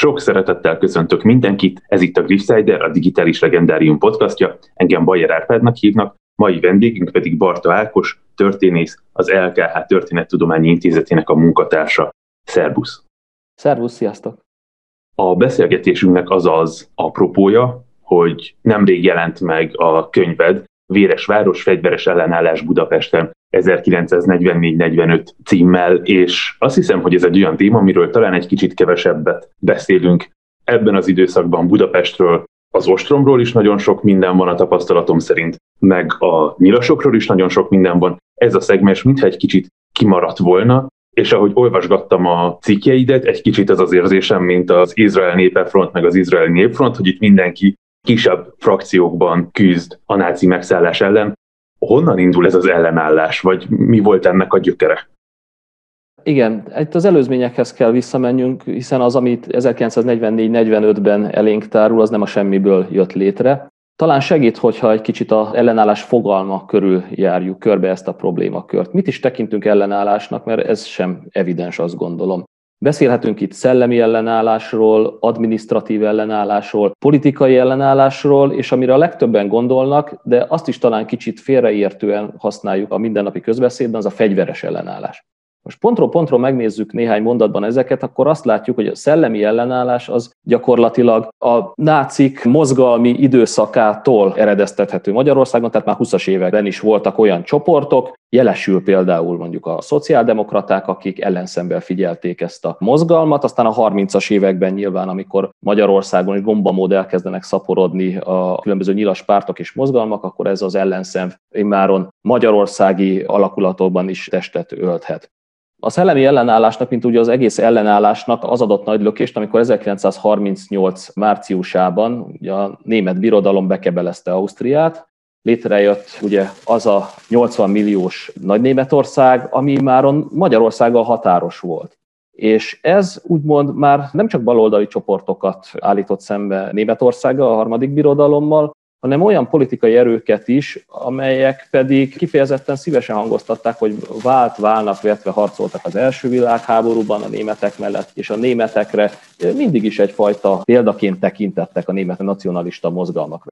Sok szeretettel köszöntök mindenkit, ez itt a Griffsider, a Digitális Legendárium podcastja, engem Bajer Árpádnak hívnak, mai vendégünk pedig Barta Ákos, történész, az LKH Történettudományi Intézetének a munkatársa. Szerbusz! Szervusz, sziasztok! A beszélgetésünknek az az apropója, hogy nemrég jelent meg a könyved, Véres város, fegyveres ellenállás Budapesten 1944-45 címmel, és azt hiszem, hogy ez egy olyan téma, amiről talán egy kicsit kevesebbet beszélünk. Ebben az időszakban Budapestről, az ostromról is nagyon sok minden van a tapasztalatom szerint, meg a nyilasokról is nagyon sok minden van. Ez a szegmens mintha egy kicsit kimaradt volna, és ahogy olvasgattam a cikkjeidet, egy kicsit az az érzésem, mint az Izrael Népefront, meg az Izraeli Népfront, hogy itt mindenki kisebb frakciókban küzd a náci megszállás ellen. Honnan indul ez az ellenállás, vagy mi volt ennek a gyökere? Igen, itt az előzményekhez kell visszamenjünk, hiszen az, amit 1944-45-ben elénk tárul, az nem a semmiből jött létre. Talán segít, hogyha egy kicsit az ellenállás fogalma körül járjuk körbe ezt a problémakört. Mit is tekintünk ellenállásnak, mert ez sem evidens, azt gondolom. Beszélhetünk itt szellemi ellenállásról, administratív ellenállásról, politikai ellenállásról, és amire a legtöbben gondolnak, de azt is talán kicsit félreértően használjuk a mindennapi közbeszédben, az a fegyveres ellenállás. Most pontról pontról megnézzük néhány mondatban ezeket, akkor azt látjuk, hogy a szellemi ellenállás az gyakorlatilag a nácik mozgalmi időszakától eredeztethető Magyarországon, tehát már 20-as években is voltak olyan csoportok, jelesül például mondjuk a szociáldemokraták, akik ellenszemben figyelték ezt a mozgalmat, aztán a 30-as években nyilván, amikor Magyarországon is gombamód elkezdenek szaporodni a különböző nyilas pártok és mozgalmak, akkor ez az ellenszem immáron magyarországi alakulatokban is testet ölthet. A szellemi ellenállásnak, mint ugye az egész ellenállásnak az adott nagy lökést, amikor 1938 márciusában ugye a német birodalom bekebelezte Ausztriát, létrejött ugye az a 80 milliós nagy Németország, ami már Magyarországgal határos volt. És ez úgymond már nem csak baloldali csoportokat állított szembe Németországgal, a harmadik birodalommal, hanem olyan politikai erőket is, amelyek pedig kifejezetten szívesen hangoztatták, hogy vált, válnak, vetve harcoltak az első világháborúban a németek mellett, és a németekre mindig is egyfajta példaként tekintettek a német nacionalista mozgalmakra.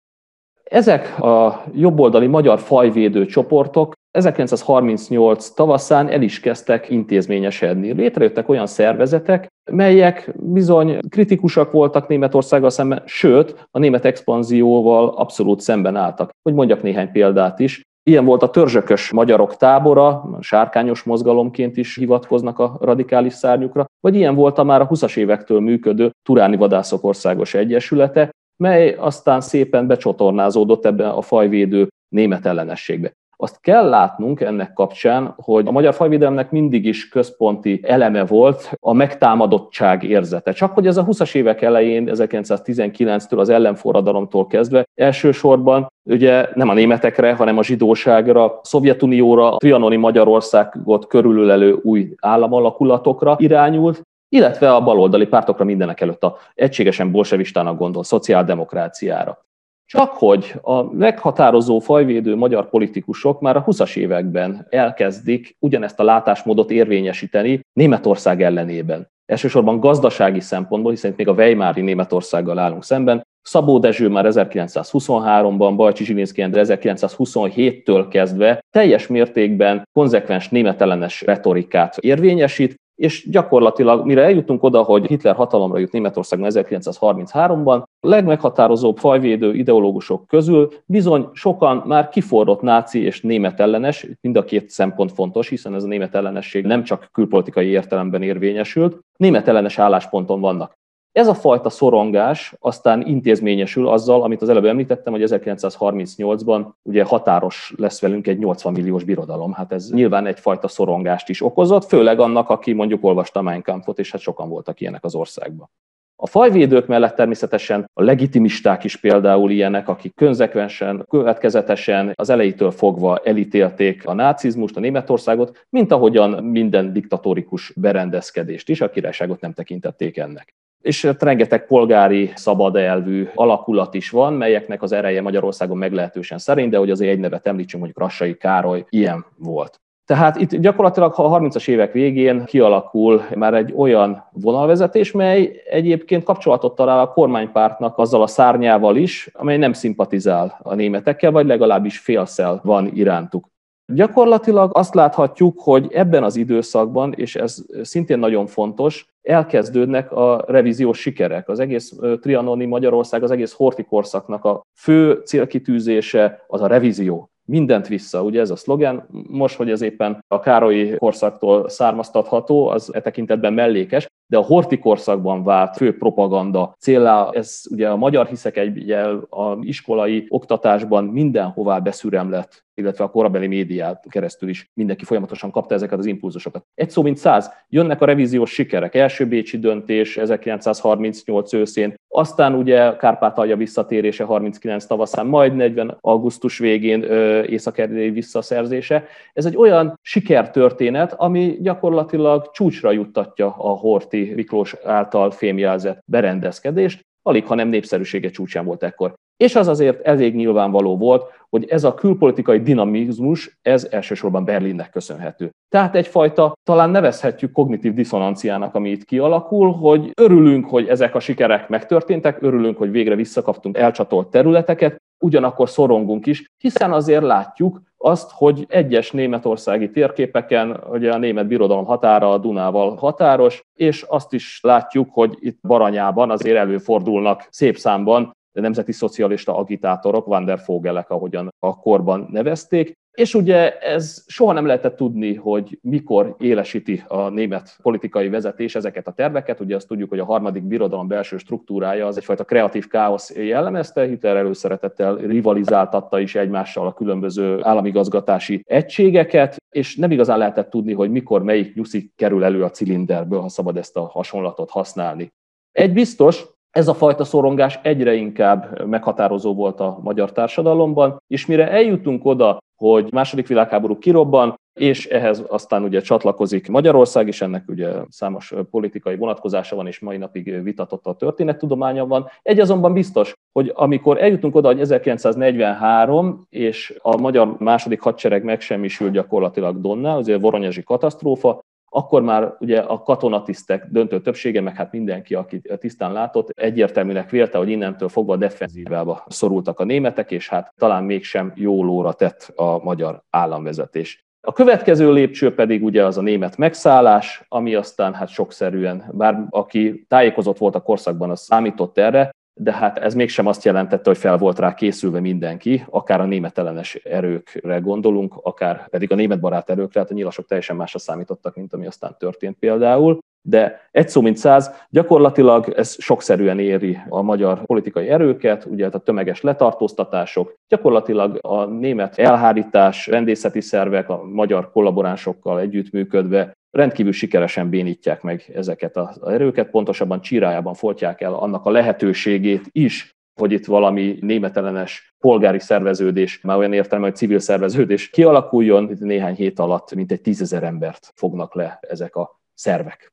Ezek a jobboldali magyar fajvédő csoportok 1938 tavaszán el is kezdtek intézményesedni. Létrejöttek olyan szervezetek, melyek bizony kritikusak voltak Németországgal szemben, sőt, a német expanzióval abszolút szemben álltak. Hogy mondjak néhány példát is. Ilyen volt a törzsökös magyarok tábora, sárkányos mozgalomként is hivatkoznak a radikális szárnyukra, vagy ilyen volt a már a 20-as évektől működő Turáni Vadászok Országos Egyesülete, mely aztán szépen becsatornázódott ebbe a fajvédő német ellenességbe. Azt kell látnunk ennek kapcsán, hogy a magyar fajvédelemnek mindig is központi eleme volt a megtámadottság érzete. Csak hogy ez a 20-as évek elején, 1919-től az ellenforradalomtól kezdve elsősorban ugye nem a németekre, hanem a zsidóságra, Szovjetunióra, a trianoni Magyarországot körülölelő új államalakulatokra irányult, illetve a baloldali pártokra mindenek előtt a egységesen bolsevistának gondol szociáldemokráciára. Csak hogy a meghatározó fajvédő magyar politikusok már a 20-as években elkezdik ugyanezt a látásmódot érvényesíteni Németország ellenében. Elsősorban gazdasági szempontból, hiszen itt még a Weimári Németországgal állunk szemben. Szabó Dezső már 1923-ban, Bajcsi Zsilinszki 1927-től kezdve teljes mértékben konzekvens németellenes retorikát érvényesít, és gyakorlatilag mire eljutunk oda, hogy Hitler hatalomra jut Németországban 1933-ban, a legmeghatározóbb fajvédő ideológusok közül bizony sokan már kiforrott náci és német ellenes, mind a két szempont fontos, hiszen ez a német ellenesség nem csak külpolitikai értelemben érvényesült, német ellenes állásponton vannak. Ez a fajta szorongás aztán intézményesül azzal, amit az előbb említettem, hogy 1938-ban ugye határos lesz velünk egy 80 milliós birodalom. Hát ez nyilván egyfajta szorongást is okozott, főleg annak, aki mondjuk olvasta Mein Kampfot, és hát sokan voltak ilyenek az országban. A fajvédők mellett természetesen a legitimisták is például ilyenek, akik konzekvensen, következetesen az elejétől fogva elítélték a nácizmust, a Németországot, mint ahogyan minden diktatórikus berendezkedést is, a királyságot nem tekintették ennek és hát rengeteg polgári szabad elvű alakulat is van, melyeknek az ereje Magyarországon meglehetősen szerint, de hogy azért egy nevet említsünk, hogy Rassai Károly ilyen volt. Tehát itt gyakorlatilag a 30-as évek végén kialakul már egy olyan vonalvezetés, mely egyébként kapcsolatot talál a kormánypártnak azzal a szárnyával is, amely nem szimpatizál a németekkel, vagy legalábbis félszel van irántuk. Gyakorlatilag azt láthatjuk, hogy ebben az időszakban, és ez szintén nagyon fontos, elkezdődnek a revíziós sikerek. Az egész trianoni Magyarország, az egész horti korszaknak a fő célkitűzése az a revízió mindent vissza, ugye ez a szlogen. Most, hogy ez éppen a Károlyi korszaktól származtatható, az e tekintetben mellékes, de a horti korszakban vált fő propaganda célá, ez ugye a magyar hiszek egyel a iskolai oktatásban mindenhová beszürem lett, illetve a korabeli médiát keresztül is mindenki folyamatosan kapta ezeket az impulzusokat. Egy szó mint száz, jönnek a revíziós sikerek, első Bécsi döntés 1938 őszén, aztán ugye Kárpátalja visszatérése 39 tavaszán, majd 40 augusztus végén észak visszaszerzése. Ez egy olyan sikertörténet, ami gyakorlatilag csúcsra juttatja a Horti Miklós által fémjelzett berendezkedést, alig, ha nem népszerűsége csúcsán volt ekkor. És az azért elég nyilvánvaló volt, hogy ez a külpolitikai dinamizmus, ez elsősorban Berlinnek köszönhető. Tehát egyfajta, talán nevezhetjük kognitív diszonanciának, ami itt kialakul, hogy örülünk, hogy ezek a sikerek megtörténtek, örülünk, hogy végre visszakaptunk elcsatolt területeket, ugyanakkor szorongunk is, hiszen azért látjuk azt, hogy egyes németországi térképeken, ugye a német birodalom határa a Dunával határos, és azt is látjuk, hogy itt Baranyában azért előfordulnak szép számban nemzeti szocialista agitátorok, Van der Vogelek, ahogyan a korban nevezték, és ugye ez soha nem lehetett tudni, hogy mikor élesíti a német politikai vezetés ezeket a terveket. Ugye azt tudjuk, hogy a harmadik birodalom belső struktúrája az egyfajta kreatív káosz jellemezte, Hitler előszeretettel rivalizáltatta is egymással a különböző államigazgatási egységeket, és nem igazán lehetett tudni, hogy mikor melyik nyuszi kerül elő a cilinderből, ha szabad ezt a hasonlatot használni. Egy biztos, ez a fajta szorongás egyre inkább meghatározó volt a magyar társadalomban, és mire eljutunk oda, hogy második világháború kirobban, és ehhez aztán ugye csatlakozik Magyarország is, ennek ugye számos politikai vonatkozása van, és mai napig vitatott a történettudománya van. Egy azonban biztos, hogy amikor eljutunk oda, hogy 1943, és a magyar második hadsereg megsemmisül gyakorlatilag Donna, azért Voronyezsi katasztrófa, akkor már ugye a katonatisztek döntő többsége, meg hát mindenki, aki tisztán látott, egyértelműnek vélte, hogy innentől fogva defenzívába szorultak a németek, és hát talán mégsem jó lóra tett a magyar államvezetés. A következő lépcső pedig ugye az a német megszállás, ami aztán hát sokszerűen, bár aki tájékozott volt a korszakban, az számított erre, de hát ez mégsem azt jelentette, hogy fel volt rá készülve mindenki, akár a német ellenes erőkre gondolunk, akár pedig a német barát erőkre, hát a nyilasok teljesen másra számítottak, mint ami aztán történt például. De egy szó mint száz, gyakorlatilag ez sokszerűen éri a magyar politikai erőket, ugye hát a tömeges letartóztatások, gyakorlatilag a német elhárítás, rendészeti szervek, a magyar kollaboránsokkal együttműködve rendkívül sikeresen bénítják meg ezeket az erőket, pontosabban csírájában folytják el annak a lehetőségét is, hogy itt valami németellenes polgári szerveződés, már olyan értelme, hogy civil szerveződés kialakuljon, néhány hét alatt mintegy tízezer embert fognak le ezek a szervek.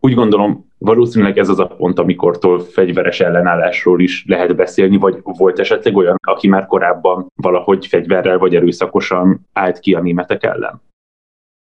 Úgy gondolom, valószínűleg ez az a pont, amikortól fegyveres ellenállásról is lehet beszélni, vagy volt esetleg olyan, aki már korábban valahogy fegyverrel vagy erőszakosan állt ki a németek ellen?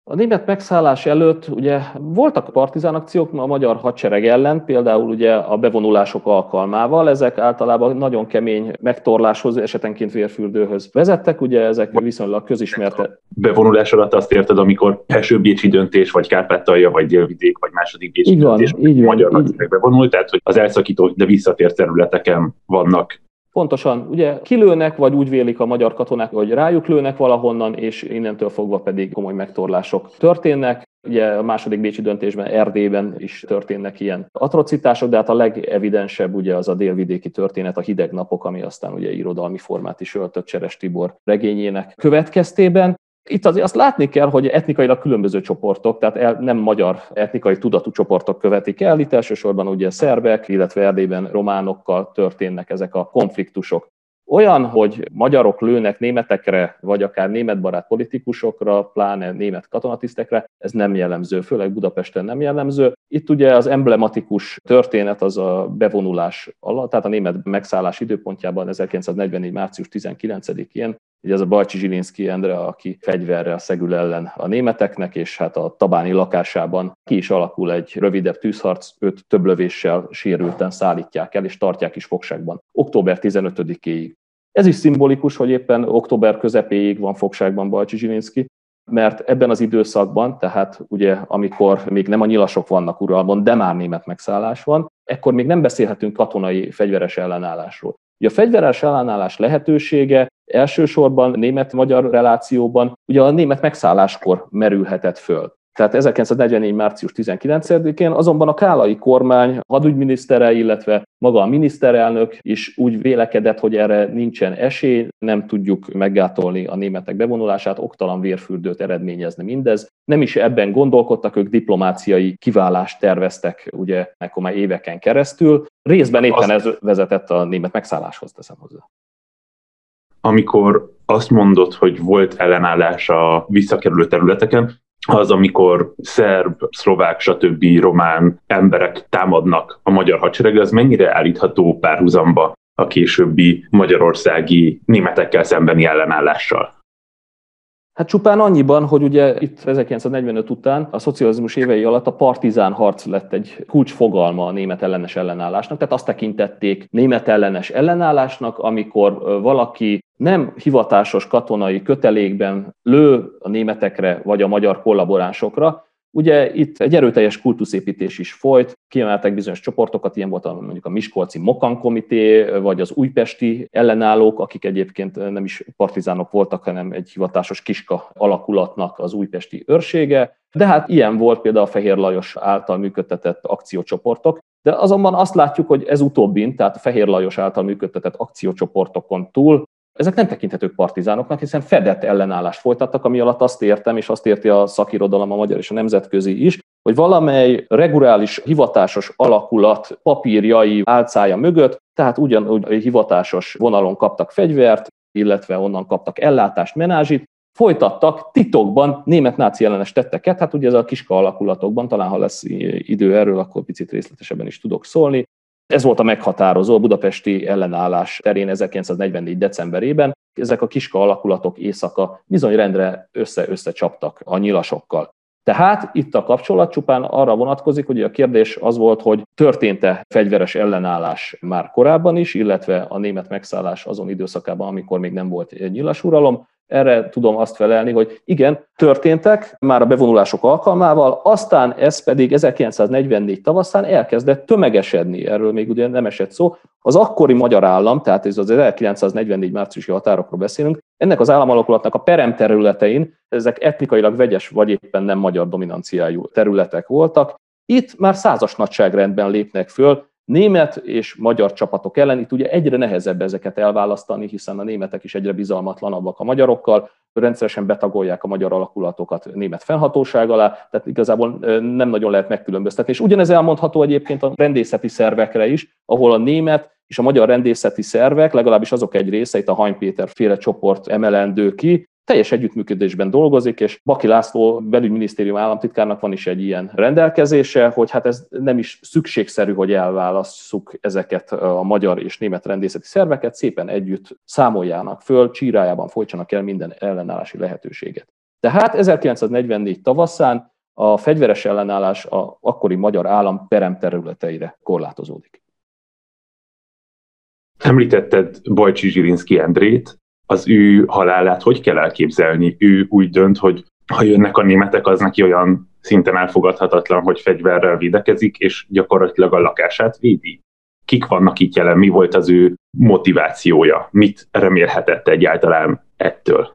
A német megszállás előtt ugye voltak partizán akciók a magyar hadsereg ellen, például ugye a bevonulások alkalmával, ezek általában nagyon kemény megtorláshoz, esetenként vérfürdőhöz vezettek, ugye ezek viszonylag közismerte. Bevonulás alatt azt érted, amikor első Bécsi döntés, vagy Kárpátalja, vagy Délvidék, vagy második Bécsi így van, döntés, így magyar van, hadsereg bevonult, tehát hogy az elszakító, de visszatért területeken vannak Pontosan, ugye kilőnek, vagy úgy vélik a magyar katonák, hogy rájuk lőnek valahonnan, és innentől fogva pedig komoly megtorlások történnek. Ugye a második Bécsi döntésben Erdélyben is történnek ilyen atrocitások, de hát a legevidensebb ugye az a délvidéki történet, a hideg napok, ami aztán ugye irodalmi formát is öltött Cseres Tibor regényének következtében. Itt azért azt látni kell, hogy etnikailag különböző csoportok, tehát el, nem magyar etnikai tudatú csoportok követik el, itt elsősorban ugye szerbek, illetve Erdélyben románokkal történnek ezek a konfliktusok. Olyan, hogy magyarok lőnek németekre, vagy akár németbarát politikusokra, pláne német katonatisztekre, ez nem jellemző, főleg Budapesten nem jellemző. Itt ugye az emblematikus történet az a bevonulás alatt, tehát a német megszállás időpontjában 1944. március 19-én Ugye ez a Bajcsi Zsilinszki Endre, aki fegyverrel szegül ellen a németeknek, és hát a Tabáni lakásában ki is alakul egy rövidebb tűzharc, őt több lövéssel sérülten szállítják el, és tartják is fogságban. Október 15-éig. Ez is szimbolikus, hogy éppen október közepéig van fogságban Bajcsi Zsilinszki, mert ebben az időszakban, tehát ugye amikor még nem a nyilasok vannak uralmon, de már német megszállás van, ekkor még nem beszélhetünk katonai fegyveres ellenállásról. Ugye a fegyveres ellenállás lehetősége elsősorban német-magyar relációban ugye a német megszálláskor merülhetett föl. Tehát 1944. március 19-én azonban a kálai kormány hadügyminisztere, illetve maga a miniszterelnök is úgy vélekedett, hogy erre nincsen esély, nem tudjuk meggátolni a németek bevonulását, oktalan vérfürdőt eredményezni mindez. Nem is ebben gondolkodtak, ők diplomáciai kiválást terveztek ugye akkor már éveken keresztül. Részben éppen ez vezetett a német megszálláshoz, teszem hozzá. Amikor azt mondod, hogy volt ellenállás a visszakerülő területeken, az, amikor szerb, szlovák, stb. román emberek támadnak a magyar hadsereg, az mennyire állítható párhuzamba a későbbi magyarországi németekkel szembeni ellenállással? Hát csupán annyiban, hogy ugye itt 1945 után a szocializmus évei alatt a partizán harc lett egy kulcsfogalma a német ellenes ellenállásnak, tehát azt tekintették német ellenes ellenállásnak, amikor valaki nem hivatásos katonai kötelékben lő a németekre vagy a magyar kollaboránsokra, Ugye itt egy erőteljes kultuszépítés is folyt, kiemeltek bizonyos csoportokat, ilyen volt a, mondjuk a Miskolci Mokan Komité, vagy az újpesti ellenállók, akik egyébként nem is partizánok voltak, hanem egy hivatásos kiska alakulatnak az újpesti őrsége. De hát ilyen volt például a Fehér Lajos által működtetett akciócsoportok. De azonban azt látjuk, hogy ez utóbbin, tehát a Fehér Lajos által működtetett akciócsoportokon túl ezek nem tekinthetők partizánoknak, hiszen fedett ellenállást folytattak, ami alatt azt értem, és azt érti a szakirodalom, a magyar és a nemzetközi is, hogy valamely reguláris hivatásos alakulat papírjai álcája mögött, tehát ugyanúgy hivatásos vonalon kaptak fegyvert, illetve onnan kaptak ellátást, menázsit, folytattak titokban német náci ellenes tetteket, hát ugye ez a kiska alakulatokban, talán ha lesz idő erről, akkor picit részletesebben is tudok szólni, ez volt a meghatározó a budapesti ellenállás terén 1944. decemberében. Ezek a kiska alakulatok éjszaka bizony rendre össze-össze csaptak a nyilasokkal. Tehát itt a kapcsolat csupán arra vonatkozik, hogy a kérdés az volt, hogy történt-e fegyveres ellenállás már korábban is, illetve a német megszállás azon időszakában, amikor még nem volt nyilas uralom, erre tudom azt felelni, hogy igen, történtek már a bevonulások alkalmával, aztán ez pedig 1944 tavaszán elkezdett tömegesedni, erről még ugye nem esett szó. Az akkori magyar állam, tehát ez az 1944 márciusi határokról beszélünk, ennek az államalakulatnak a peremterületein, ezek etnikailag vegyes vagy éppen nem magyar dominanciájú területek voltak, itt már százas nagyságrendben lépnek föl, német és magyar csapatok ellen. Itt ugye egyre nehezebb ezeket elválasztani, hiszen a németek is egyre bizalmatlanabbak a magyarokkal, rendszeresen betagolják a magyar alakulatokat német fennhatóság alá, tehát igazából nem nagyon lehet megkülönböztetni. És ugyanez elmondható egyébként a rendészeti szervekre is, ahol a német és a magyar rendészeti szervek, legalábbis azok egy része, itt a Hany Péter féle csoport emelendő ki, teljes együttműködésben dolgozik, és Baki László belügyminisztérium államtitkárnak van is egy ilyen rendelkezése, hogy hát ez nem is szükségszerű, hogy elválasszuk ezeket a magyar és német rendészeti szerveket, szépen együtt számoljának föl, csírájában folytsanak el minden ellenállási lehetőséget. Tehát 1944 tavaszán a fegyveres ellenállás a akkori magyar állam peremterületeire korlátozódik. Említetted Bajcsi Zsirinszki Endrét, az ő halálát hogy kell elképzelni? Ő úgy dönt, hogy ha jönnek a németek, az neki olyan szinten elfogadhatatlan, hogy fegyverrel védekezik, és gyakorlatilag a lakását védi. Kik vannak itt jelen, mi volt az ő motivációja, mit remélhetett egyáltalán ettől?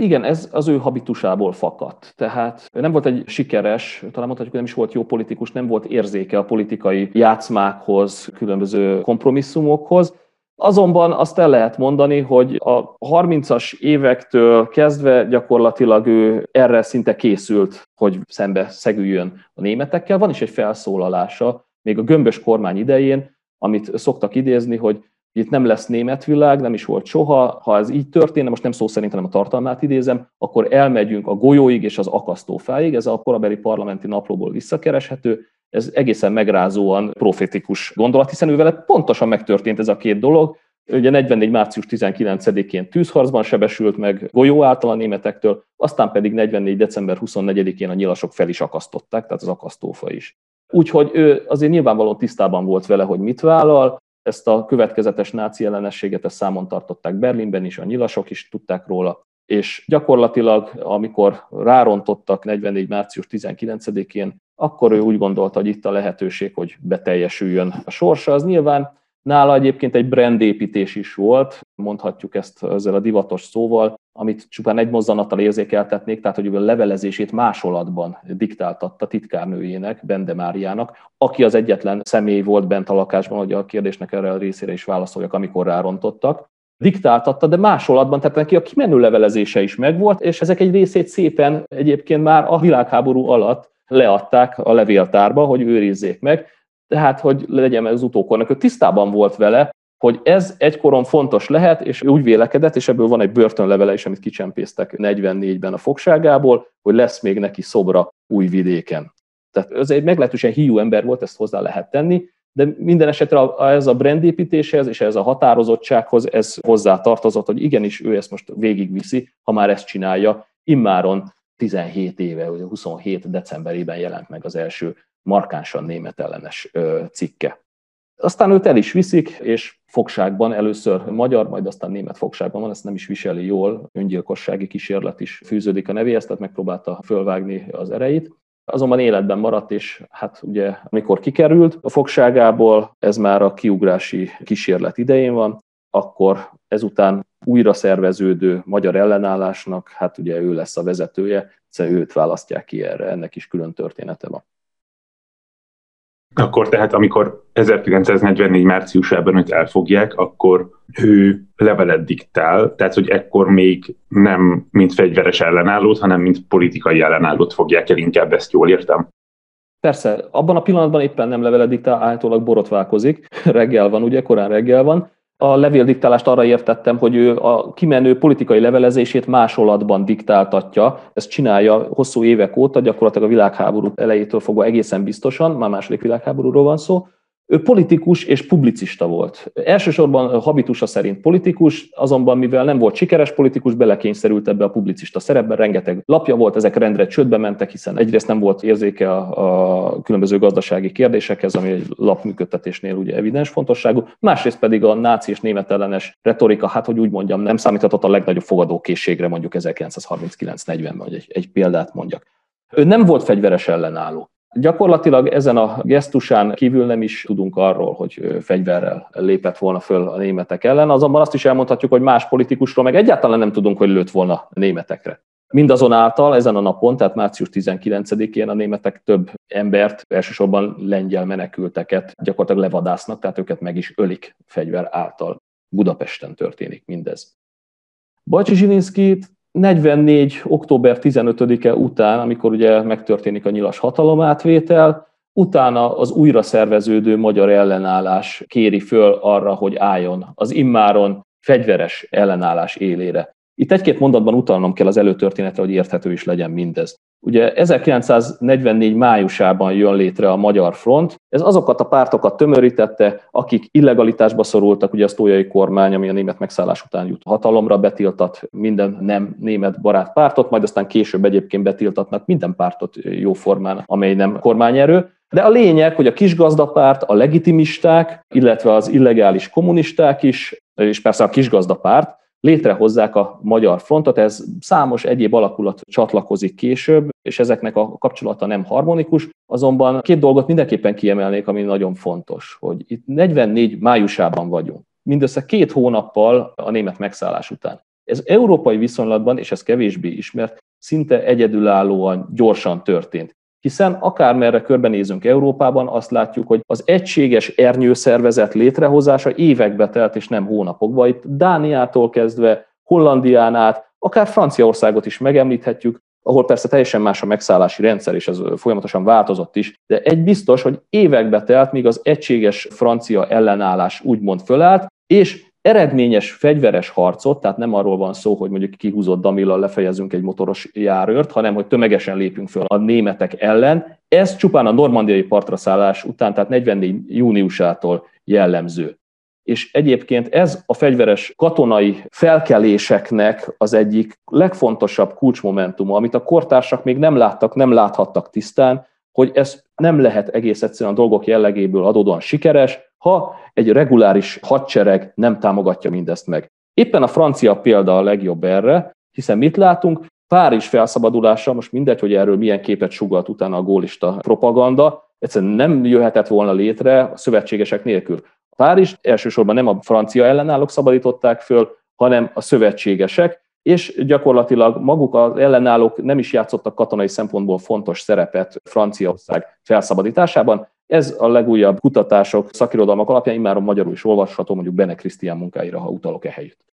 Igen, ez az ő habitusából fakadt. Tehát nem volt egy sikeres, talán mondhatjuk, nem is volt jó politikus, nem volt érzéke a politikai játszmákhoz, különböző kompromisszumokhoz, Azonban azt el lehet mondani, hogy a 30-as évektől kezdve gyakorlatilag ő erre szinte készült, hogy szembe szegüljön a németekkel. Van is egy felszólalása, még a gömbös kormány idején, amit szoktak idézni, hogy itt nem lesz német világ, nem is volt soha. Ha ez így történne, most nem szó szerint, hanem a tartalmát idézem, akkor elmegyünk a golyóig és az akasztófáig, ez a korabeli parlamenti naplóból visszakereshető, ez egészen megrázóan profetikus gondolat, hiszen ő vele pontosan megtörtént ez a két dolog, Ugye 44. március 19-én tűzharcban sebesült meg golyó által a németektől, aztán pedig 44. december 24-én a nyilasok fel is akasztották, tehát az akasztófa is. Úgyhogy ő azért nyilvánvalóan tisztában volt vele, hogy mit vállal, ezt a következetes náci ellenességet ezt számon tartották Berlinben is, a nyilasok is tudták róla, és gyakorlatilag, amikor rárontottak 44. március 19-én, akkor ő úgy gondolta, hogy itt a lehetőség, hogy beteljesüljön a sorsa. Az nyilván nála egyébként egy brandépítés is volt, mondhatjuk ezt ezzel a divatos szóval, amit csupán egy mozzanattal érzékeltetnék, tehát hogy a levelezését másolatban diktáltatta titkárnőjének, Bende Máriának, aki az egyetlen személy volt bent a lakásban, hogy a kérdésnek erre a részére is válaszoljak, amikor rárontottak. Diktáltatta, de másolatban, tehát neki a kimenő levelezése is megvolt, és ezek egy részét szépen egyébként már a világháború alatt leadták a levéltárba, hogy őrizzék meg, tehát hogy legyen az utókornak. Ő tisztában volt vele, hogy ez egykoron fontos lehet, és úgy vélekedett, és ebből van egy börtönlevele is, amit kicsempésztek 44-ben a fogságából, hogy lesz még neki szobra új vidéken. Tehát ez egy meglehetősen hiú ember volt, ezt hozzá lehet tenni, de minden esetre ez a brandépítéshez és ez a határozottsághoz ez hozzá tartozott, hogy igenis ő ezt most végigviszi, ha már ezt csinálja. Immáron 17 éve, vagy 27 decemberében jelent meg az első markánsan német ellenes cikke. Aztán őt el is viszik, és fogságban, először magyar, majd aztán német fogságban van, ezt nem is viseli jól, öngyilkossági kísérlet is fűződik a nevéhez, tehát megpróbálta fölvágni az ereit. Azonban életben maradt, és hát ugye amikor kikerült a fogságából, ez már a kiugrási kísérlet idején van, akkor ezután újra szerveződő magyar ellenállásnak, hát ugye ő lesz a vezetője, hiszen őt választják ki erre, ennek is külön története van. Akkor tehát, amikor 1944 márciusában őt elfogják, akkor ő levelet diktál, tehát hogy ekkor még nem mint fegyveres ellenállót, hanem mint politikai ellenállót fogják el, inkább ezt jól értem. Persze, abban a pillanatban éppen nem levelet diktál, állítólag borotválkozik, reggel van, ugye, korán reggel van, a levéldiktálást arra értettem, hogy ő a kimenő politikai levelezését másolatban diktáltatja. Ezt csinálja hosszú évek óta, gyakorlatilag a világháború elejétől fogva egészen biztosan, már második világháborúról van szó, ő politikus és publicista volt. Elsősorban habitusa szerint politikus, azonban mivel nem volt sikeres politikus, belekényszerült ebbe a publicista szerepbe, rengeteg lapja volt, ezek rendre csődbe mentek, hiszen egyrészt nem volt érzéke a, a különböző gazdasági kérdésekhez, ami egy lapműködtetésnél ugye evidens fontosságú, másrészt pedig a náci és német ellenes retorika, hát hogy úgy mondjam, nem számíthatott a legnagyobb fogadókészségre mondjuk 1939-40-ben, hogy egy, egy példát mondjak. Ő nem volt fegyveres ellenálló. Gyakorlatilag ezen a gesztusán kívül nem is tudunk arról, hogy fegyverrel lépett volna föl a németek ellen, azonban azt is elmondhatjuk, hogy más politikusról meg egyáltalán nem tudunk, hogy lőtt volna a németekre. Mindazonáltal ezen a napon, tehát március 19-én a németek több embert, elsősorban lengyel menekülteket gyakorlatilag levadásznak, tehát őket meg is ölik fegyver által. Budapesten történik mindez. Bajcsi Zsilinszkit 44. október 15-e után, amikor ugye megtörténik a nyilas hatalomátvétel, utána az újra szerveződő magyar ellenállás kéri föl arra, hogy álljon az immáron fegyveres ellenállás élére. Itt egy-két mondatban utalnom kell az előtörténetre, hogy érthető is legyen mindez. Ugye 1944 májusában jön létre a Magyar Front. Ez azokat a pártokat tömörítette, akik illegalitásba szorultak, ugye a sztójai kormány, ami a német megszállás után jut hatalomra, betiltat minden nem német barát pártot, majd aztán később egyébként betiltatnak minden pártot jóformán, amely nem kormányerő. De a lényeg, hogy a kisgazdapárt, a legitimisták, illetve az illegális kommunisták is, és persze a kisgazdapárt, létrehozzák a Magyar Frontot, ez számos egyéb alakulat csatlakozik később, és ezeknek a kapcsolata nem harmonikus, azonban két dolgot mindenképpen kiemelnék, ami nagyon fontos, hogy itt 44 májusában vagyunk, mindössze két hónappal a német megszállás után. Ez európai viszonylatban, és ez kevésbé ismert, szinte egyedülállóan gyorsan történt hiszen akármerre körbenézünk Európában, azt látjuk, hogy az egységes ernyőszervezet létrehozása évekbe telt, és nem hónapokba. Itt Dániától kezdve, Hollandián át, akár Franciaországot is megemlíthetjük, ahol persze teljesen más a megszállási rendszer, és ez folyamatosan változott is, de egy biztos, hogy évekbe telt, míg az egységes francia ellenállás úgymond fölállt, és eredményes fegyveres harcot, tehát nem arról van szó, hogy mondjuk kihúzott damillal lefejezünk egy motoros járőrt, hanem hogy tömegesen lépünk föl a németek ellen. Ez csupán a normandiai partra szállás után, tehát 44 júniusától jellemző. és egyébként ez a fegyveres katonai felkeléseknek az egyik legfontosabb kulcsmomentuma, amit a kortársak még nem láttak, nem láthattak tisztán, hogy ez nem lehet egész egyszerűen a dolgok jellegéből adódóan sikeres, ha egy reguláris hadsereg nem támogatja mindezt meg. Éppen a francia példa a legjobb erre, hiszen mit látunk? Párizs felszabadulása, most mindegy, hogy erről milyen képet sugalt utána a gólista propaganda, egyszerűen nem jöhetett volna létre a szövetségesek nélkül. Párizs elsősorban nem a francia ellenállók szabadították föl, hanem a szövetségesek, és gyakorlatilag maguk az ellenállók nem is játszottak katonai szempontból fontos szerepet Franciaország felszabadításában. Ez a legújabb kutatások, szakirodalmak alapján már magyarul is olvasható, mondjuk Bene Krisztián munkáira, ha utalok e helyütt.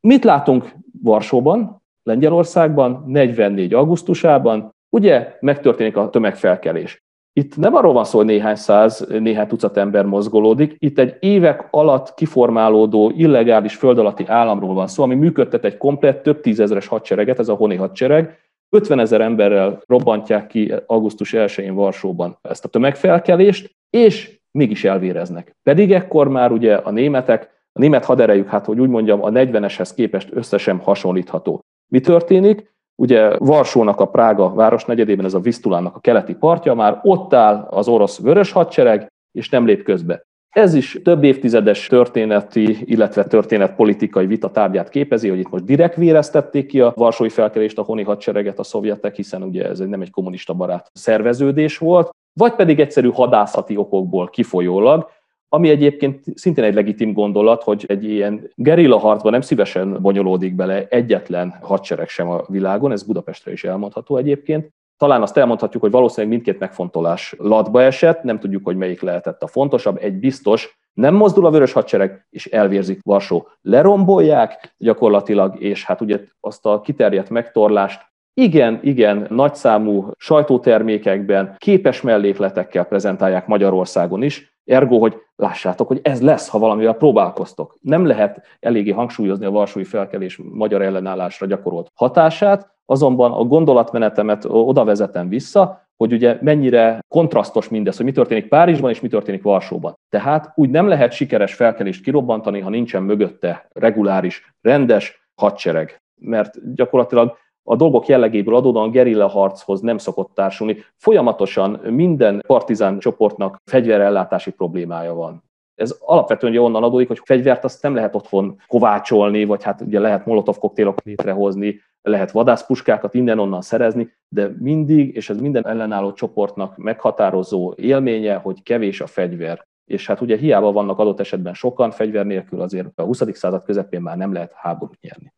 Mit látunk Varsóban, Lengyelországban, 44. augusztusában? Ugye megtörténik a tömegfelkelés. Itt nem arról van szó, hogy néhány száz, néhány tucat ember mozgolódik, itt egy évek alatt kiformálódó illegális föld alatti államról van szó, ami működtet egy komplett több tízezeres hadsereget, ez a honi hadsereg, 50 ezer emberrel robbantják ki augusztus 1-én Varsóban ezt a tömegfelkelést, és mégis elvéreznek. Pedig ekkor már ugye a németek, a német haderejük, hát hogy úgy mondjam, a 40-eshez képest összesen hasonlítható. Mi történik? Ugye Varsónak a Prága városnegyedében, ez a Visztulának a keleti partja, már ott áll az orosz vörös hadsereg, és nem lép közbe. Ez is több évtizedes történeti, illetve történetpolitikai vita tárgyát képezi, hogy itt most direkt véreztették ki a varsói felkelést, a honi hadsereget a szovjetek, hiszen ugye ez nem egy kommunista barát szerveződés volt, vagy pedig egyszerű hadászati okokból kifolyólag, ami egyébként szintén egy legitim gondolat, hogy egy ilyen gerilla harcban nem szívesen bonyolódik bele egyetlen hadsereg sem a világon, ez Budapestre is elmondható egyébként. Talán azt elmondhatjuk, hogy valószínűleg mindkét megfontolás latba esett, nem tudjuk, hogy melyik lehetett a fontosabb. Egy biztos, nem mozdul a vörös hadsereg, és elvérzik Varsó. Lerombolják gyakorlatilag, és hát ugye azt a kiterjedt megtorlást igen, igen, nagyszámú sajtótermékekben, képes mellékletekkel prezentálják Magyarországon is, ergo, hogy lássátok, hogy ez lesz, ha valamivel próbálkoztok. Nem lehet eléggé hangsúlyozni a Varsói felkelés magyar ellenállásra gyakorolt hatását, azonban a gondolatmenetemet oda vezetem vissza, hogy ugye mennyire kontrasztos mindez, hogy mi történik Párizsban és mi történik Varsóban. Tehát úgy nem lehet sikeres felkelést kirobbantani, ha nincsen mögötte reguláris, rendes hadsereg. Mert gyakorlatilag a dolgok jellegéből adódóan gerilla harchoz nem szokott társulni. Folyamatosan minden partizán csoportnak fegyverellátási problémája van. Ez alapvetően ugye onnan adódik, hogy fegyvert azt nem lehet otthon kovácsolni, vagy hát ugye lehet molotov koktélokat létrehozni, lehet vadászpuskákat innen-onnan szerezni, de mindig, és ez minden ellenálló csoportnak meghatározó élménye, hogy kevés a fegyver. És hát ugye hiába vannak adott esetben sokan, fegyver nélkül azért a 20. század közepén már nem lehet háborút nyerni.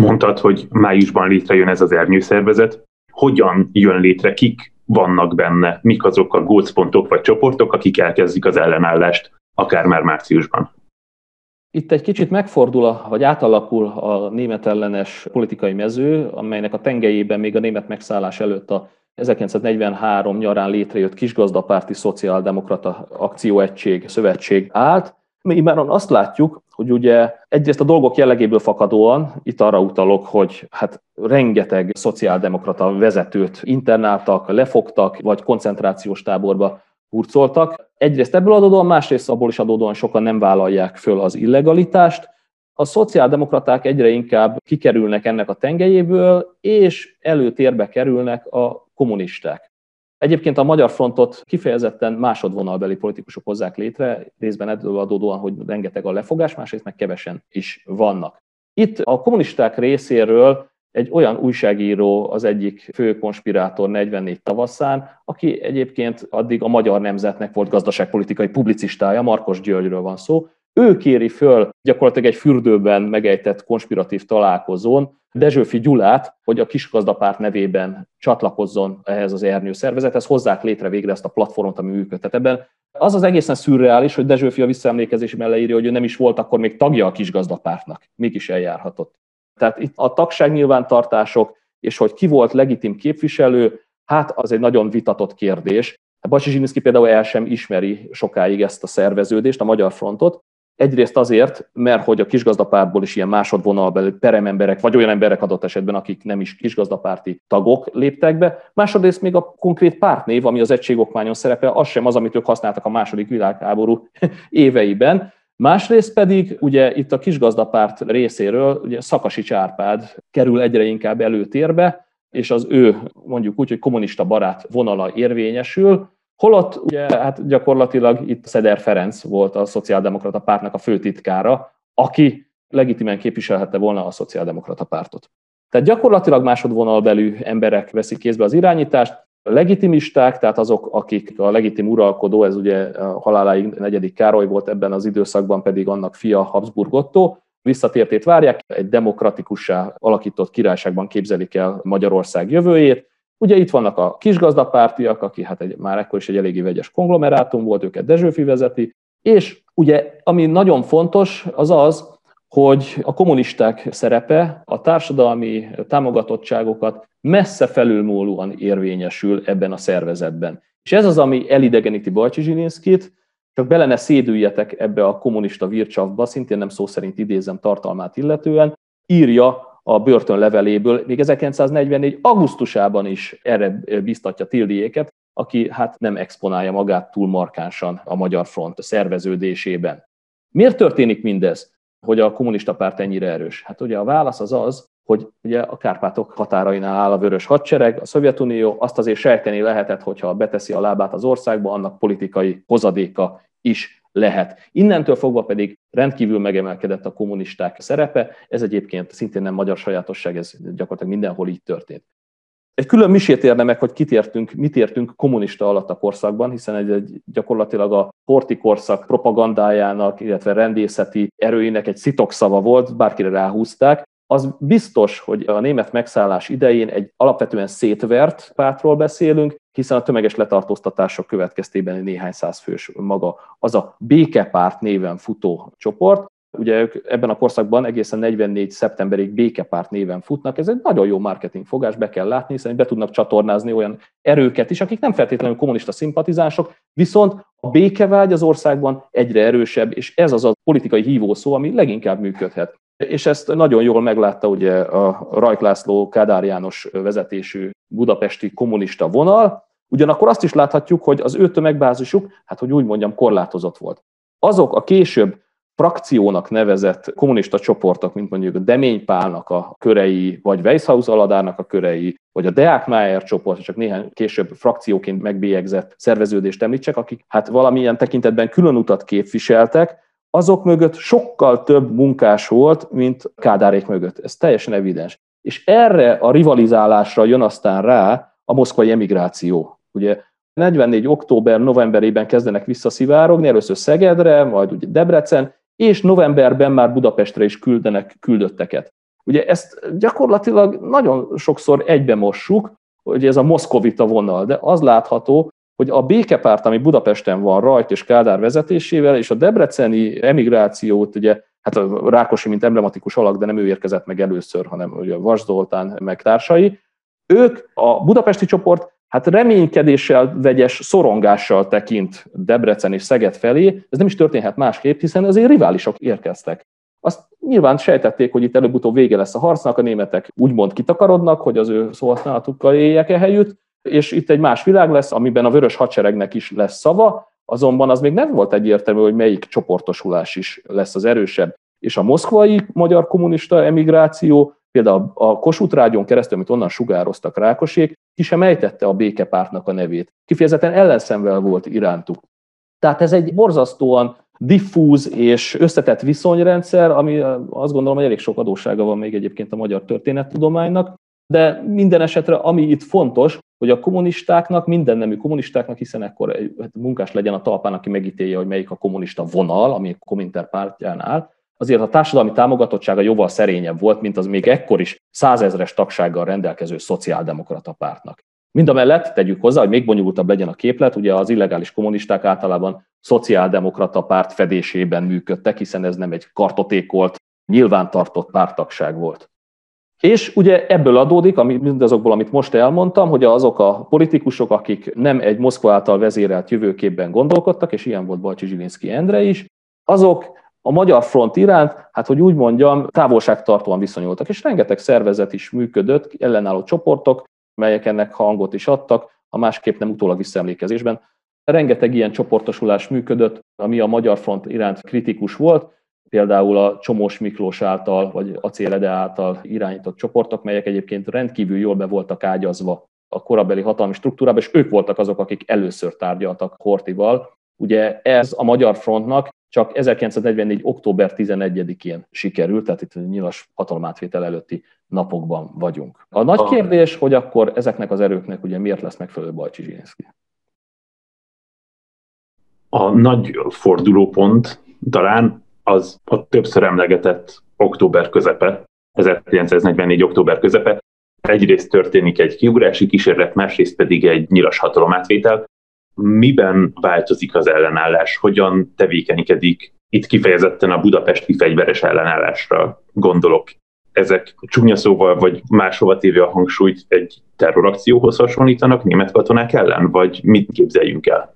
Mondtad, hogy májusban létrejön ez az ernyőszervezet. Hogyan jön létre, kik vannak benne, mik azok a gócpontok vagy csoportok, akik elkezdik az ellenállást, akár már márciusban? Itt egy kicsit megfordul, a, vagy átalakul a német ellenes politikai mező, amelynek a tengelyében még a német megszállás előtt a 1943 nyarán létrejött kisgazdapárti szociáldemokrata akcióegység, szövetség állt, mi immáron azt látjuk, hogy ugye egyrészt a dolgok jellegéből fakadóan, itt arra utalok, hogy hát rengeteg szociáldemokrata vezetőt internáltak, lefogtak, vagy koncentrációs táborba hurcoltak. Egyrészt ebből adódóan, másrészt abból is adódóan sokan nem vállalják föl az illegalitást. A szociáldemokraták egyre inkább kikerülnek ennek a tengelyéből, és előtérbe kerülnek a kommunisták. Egyébként a Magyar Frontot kifejezetten másodvonalbeli politikusok hozzák létre, részben ebből adódóan, hogy rengeteg a lefogás, másrészt meg kevesen is vannak. Itt a kommunisták részéről egy olyan újságíró az egyik fő konspirátor 44 tavaszán, aki egyébként addig a magyar nemzetnek volt gazdaságpolitikai publicistája, Markos Györgyről van szó, ő kéri föl gyakorlatilag egy fürdőben megejtett konspiratív találkozón Dezsőfi Gyulát, hogy a kisgazdapárt nevében csatlakozzon ehhez az ernyő szervezethez, hozzák létre végre ezt a platformot, ami működtet ebben. Az az egészen szürreális, hogy Dezsőfi a visszaemlékezési leírja, hogy ő nem is volt akkor még tagja a kisgazdapártnak, mégis eljárhatott. Tehát itt a tagság nyilvántartások, és hogy ki volt legitim képviselő, hát az egy nagyon vitatott kérdés. Bacsi Zsininszki például el sem ismeri sokáig ezt a szerveződést, a Magyar Frontot, Egyrészt azért, mert hogy a kisgazdapártból is ilyen másodvonalbeli perememberek, vagy olyan emberek adott esetben, akik nem is kisgazdapárti tagok léptek be. Másodrészt még a konkrét pártnév, ami az egységokmányon szerepel, az sem az, amit ők használtak a második világháború éveiben. Másrészt pedig ugye itt a kisgazdapárt részéről ugye Szakasi Árpád kerül egyre inkább előtérbe, és az ő mondjuk úgy, hogy kommunista barát vonala érvényesül, Holott ugye hát gyakorlatilag itt Szeder Ferenc volt a szociáldemokrata pártnak a főtitkára, aki legitimen képviselhette volna a szociáldemokrata pártot. Tehát gyakorlatilag másodvonalbelű emberek veszik kézbe az irányítást, legitimisták, tehát azok, akik a legitim uralkodó, ez ugye a haláláig negyedik Károly volt ebben az időszakban, pedig annak fia Habsburg Otto, visszatértét várják, egy demokratikussá alakított királyságban képzelik el Magyarország jövőjét, Ugye itt vannak a kisgazdapártiak, aki hát egy, már ekkor is egy eléggé vegyes konglomerátum volt, őket Dezsőfi vezeti, és ugye ami nagyon fontos, az az, hogy a kommunisták szerepe a társadalmi támogatottságokat messze felülmúlóan érvényesül ebben a szervezetben. És ez az, ami elidegeníti Bajcsi Zsilinszkit, csak bele ne szédüljetek ebbe a kommunista vircsavba, szintén nem szó szerint idézem tartalmát illetően, írja a börtön leveléből, még 1944. augusztusában is erre biztatja Tildiéket, aki hát nem exponálja magát túl markánsan a Magyar Front szerveződésében. Miért történik mindez, hogy a kommunista párt ennyire erős? Hát ugye a válasz az az, hogy ugye a Kárpátok határainál áll a vörös hadsereg, a Szovjetunió, azt azért sejteni lehetett, hogyha beteszi a lábát az országba, annak politikai hozadéka is lehet. Innentől fogva pedig rendkívül megemelkedett a kommunisták szerepe, ez egyébként szintén nem magyar sajátosság, ez gyakorlatilag mindenhol így történt. Egy külön misét érne meg, hogy kit értünk, mit értünk kommunista alatt a korszakban, hiszen egy, egy gyakorlatilag a porti korszak propagandájának, illetve rendészeti erőinek egy szitokszava volt, bárkire ráhúzták, az biztos, hogy a német megszállás idején egy alapvetően szétvert pártról beszélünk, hiszen a tömeges letartóztatások következtében néhány száz fős maga az a békepárt néven futó csoport. Ugye ők ebben a korszakban egészen 44. szeptemberig békepárt néven futnak, ez egy nagyon jó marketing fogás, be kell látni, hiszen be tudnak csatornázni olyan erőket is, akik nem feltétlenül kommunista szimpatizánsok, viszont a békevágy az országban egyre erősebb, és ez az a politikai hívószó, ami leginkább működhet és ezt nagyon jól meglátta ugye a Rajk László Kádár János vezetésű budapesti kommunista vonal, ugyanakkor azt is láthatjuk, hogy az ő tömegbázisuk, hát hogy úgy mondjam, korlátozott volt. Azok a később frakciónak nevezett kommunista csoportok, mint mondjuk a Demény Pálnak a körei, vagy Weisshaus Aladárnak a körei, vagy a Deák csoport, csak néhány később frakcióként megbélyegzett szerveződést említsek, akik hát valamilyen tekintetben külön utat képviseltek, azok mögött sokkal több munkás volt, mint Kádárék mögött. Ez teljesen evidens. És erre a rivalizálásra jön aztán rá a moszkvai emigráció. Ugye 44. október, novemberében kezdenek visszaszivárogni, először Szegedre, majd ugye Debrecen, és novemberben már Budapestre is küldenek küldötteket. Ugye ezt gyakorlatilag nagyon sokszor egybe mossuk, hogy ez a moszkovita vonal, de az látható, hogy a békepárt, ami Budapesten van Rajt és Kádár vezetésével, és a debreceni emigrációt, ugye, hát a Rákosi, mint emblematikus alak, de nem ő érkezett meg először, hanem ugye Vas Zoltán meg társai, ők, a budapesti csoport, hát reménykedéssel, vegyes szorongással tekint Debrecen és Szeged felé, ez nem is történhet másképp, hiszen azért riválisok érkeztek. Azt nyilván sejtették, hogy itt előbb-utóbb vége lesz a harcnak, a németek úgymond kitakarodnak, hogy az ő szóhasználatukkal éljek ehelyütt, és itt egy más világ lesz, amiben a vörös hadseregnek is lesz szava, azonban az még nem volt egyértelmű, hogy melyik csoportosulás is lesz az erősebb. És a moszkvai magyar kommunista emigráció, például a Kossuth Rádion keresztül, amit onnan sugároztak Rákosék, ki sem ejtette a békepártnak a nevét. Kifejezetten ellenszemvel volt irántuk. Tehát ez egy borzasztóan diffúz és összetett viszonyrendszer, ami azt gondolom, hogy elég sok adóssága van még egyébként a magyar történettudománynak, de minden esetre, ami itt fontos, hogy a kommunistáknak, minden nemű kommunistáknak, hiszen ekkor egy hát munkás legyen a talpán, aki megítélje, hogy melyik a kommunista vonal, ami a Kominter pártján áll, azért a társadalmi támogatottsága jóval szerényebb volt, mint az még ekkor is százezres tagsággal rendelkező szociáldemokrata pártnak. Mind a mellett tegyük hozzá, hogy még bonyolultabb legyen a képlet, ugye az illegális kommunisták általában szociáldemokrata párt fedésében működtek, hiszen ez nem egy kartotékolt, nyilvántartott pártagság volt. És ugye ebből adódik, ami mindazokból, amit most elmondtam, hogy azok a politikusok, akik nem egy Moszkva által vezérelt jövőképben gondolkodtak, és ilyen volt Balcsi Zsilinszki Endre is, azok A magyar front iránt, hát hogy úgy mondjam, távolságtartóan viszonyultak, és rengeteg szervezet is működött, ellenálló csoportok, melyek ennek hangot is adtak, a másképp nem utólag visszaemlékezésben. Rengeteg ilyen csoportosulás működött, ami a Magyar Front iránt kritikus volt, például a Csomós Miklós által, vagy Acélede által irányított csoportok, melyek egyébként rendkívül jól be voltak ágyazva a korabeli hatalmi struktúrába, és ők voltak azok, akik először tárgyaltak Hortival. Ugye ez a Magyar Frontnak csak 1944. október 11-én sikerült, tehát itt nyilas hatalomátvétel előtti napokban vagyunk. A nagy kérdés, hogy akkor ezeknek az erőknek ugye miért lesz megfelelő Bajcsi Zsilinszki? A nagy fordulópont talán az a többször emlegetett október közepe, 1944. október közepe. Egyrészt történik egy kiugrási kísérlet, másrészt pedig egy nyilas hatalomátvétel. Miben változik az ellenállás? Hogyan tevékenykedik? Itt kifejezetten a budapesti fegyveres ellenállásra gondolok. Ezek csúnya szóval, vagy máshova téve a hangsúlyt egy terrorakcióhoz hasonlítanak német katonák ellen, vagy mit képzeljünk el?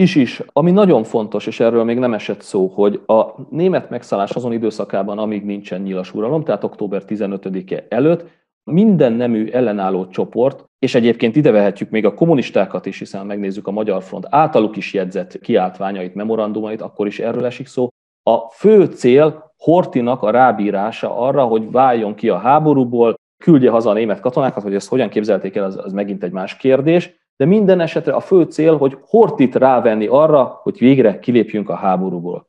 Is is. Ami nagyon fontos, és erről még nem esett szó, hogy a német megszállás azon időszakában, amíg nincsen nyilas uralom, tehát október 15-e előtt, minden nemű ellenálló csoport, és egyébként ide vehetjük még a kommunistákat is, hiszen megnézzük a Magyar Front általuk is jegyzett kiáltványait, memorandumait, akkor is erről esik szó. A fő cél Hortinak a rábírása arra, hogy váljon ki a háborúból, küldje haza a német katonákat, hogy ezt hogyan képzelték el, az, az megint egy más kérdés, de minden esetre a fő cél, hogy Hortit rávenni arra, hogy végre kilépjünk a háborúból.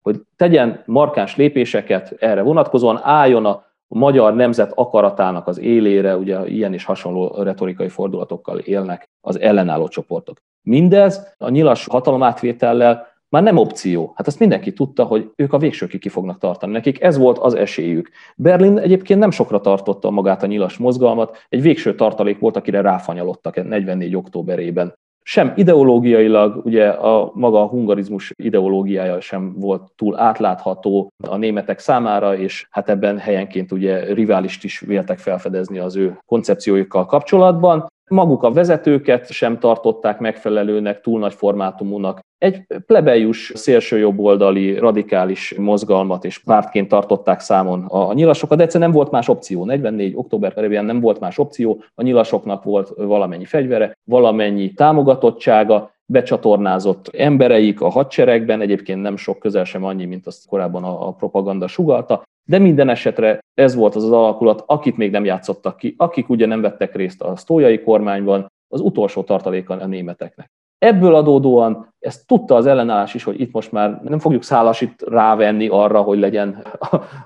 Hogy tegyen markáns lépéseket erre vonatkozóan, álljon a magyar nemzet akaratának az élére, ugye ilyen és hasonló retorikai fordulatokkal élnek az ellenálló csoportok. Mindez a nyilas hatalomátvétellel már nem opció. Hát azt mindenki tudta, hogy ők a végsőkig ki fognak tartani. Nekik ez volt az esélyük. Berlin egyébként nem sokra tartotta magát a nyilas mozgalmat, egy végső tartalék volt, akire ráfanyalodtak 44. októberében. Sem ideológiailag, ugye a maga a hungarizmus ideológiája sem volt túl átlátható a németek számára, és hát ebben helyenként ugye riválist is véltek felfedezni az ő koncepciójukkal kapcsolatban maguk a vezetőket sem tartották megfelelőnek, túl nagy formátumúnak. Egy plebejus szélsőjobboldali radikális mozgalmat és pártként tartották számon a nyilasokat, de egyszerűen nem volt más opció. 44. október perében nem volt más opció, a nyilasoknak volt valamennyi fegyvere, valamennyi támogatottsága, becsatornázott embereik a hadseregben, egyébként nem sok közel sem annyi, mint azt korábban a, a propaganda sugalta, de minden esetre ez volt az az alakulat, akit még nem játszottak ki, akik ugye nem vettek részt a sztójai kormányban, az utolsó tartaléka a németeknek. Ebből adódóan ezt tudta az ellenállás is, hogy itt most már nem fogjuk szálasit rávenni arra, hogy legyen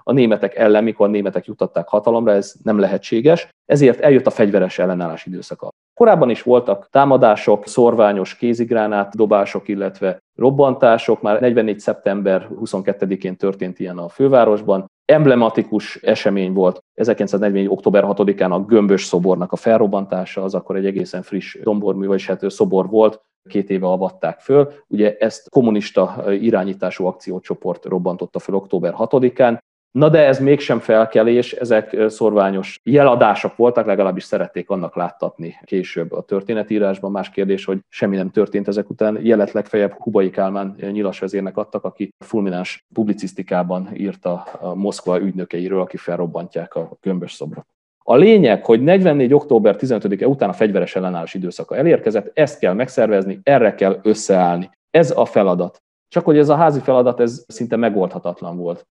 a németek ellen, mikor a németek jutották hatalomra, ez nem lehetséges, ezért eljött a fegyveres ellenállás időszaka. Korábban is voltak támadások, szorványos kézigránát dobások, illetve robbantások, már 44. szeptember 22-én történt ilyen a fővárosban, emblematikus esemény volt 1944. október 6-án a Gömbös szobornak a felrobbantása, az akkor egy egészen friss dombormű, vagyis hát szobor volt, két éve avatták föl. Ugye ezt kommunista irányítású akciócsoport robbantotta föl október 6-án. Na de ez mégsem felkelés, ezek szorványos jeladások voltak, legalábbis szerették annak láttatni később a történetírásban. Más kérdés, hogy semmi nem történt ezek után. Jelet legfeljebb Hubai Kálmán nyilasvezérnek adtak, aki fulmináns publicisztikában írta a Moszkva ügynökeiről, aki felrobbantják a gömbös szobrot. A lényeg, hogy 44. október 15-e után a fegyveres ellenállás időszaka elérkezett, ezt kell megszervezni, erre kell összeállni. Ez a feladat. Csak hogy ez a házi feladat, ez szinte megoldhatatlan volt.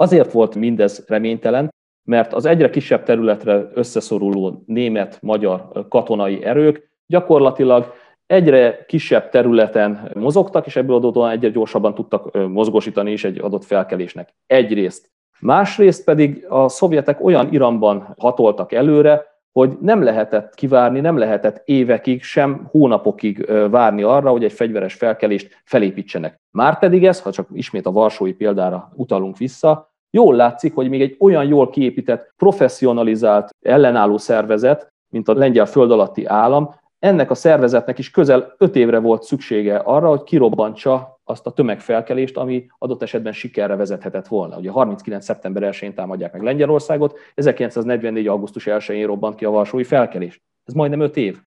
Azért volt mindez reménytelen, mert az egyre kisebb területre összeszoruló német-magyar katonai erők gyakorlatilag egyre kisebb területen mozogtak, és ebből adódóan egyre gyorsabban tudtak mozgósítani is egy adott felkelésnek. Egyrészt. Másrészt pedig a szovjetek olyan iramban hatoltak előre, hogy nem lehetett kivárni, nem lehetett évekig, sem hónapokig várni arra, hogy egy fegyveres felkelést felépítsenek. Márpedig ez, ha csak ismét a varsói példára utalunk vissza, jól látszik, hogy még egy olyan jól kiépített, professzionalizált ellenálló szervezet, mint a lengyel föld alatti állam, ennek a szervezetnek is közel öt évre volt szüksége arra, hogy kirobbantsa azt a tömegfelkelést, ami adott esetben sikerre vezethetett volna. Ugye 39. szeptember 1-én támadják meg Lengyelországot, 1944. augusztus 1-én robbant ki a Varsói felkelés. Ez majdnem öt év.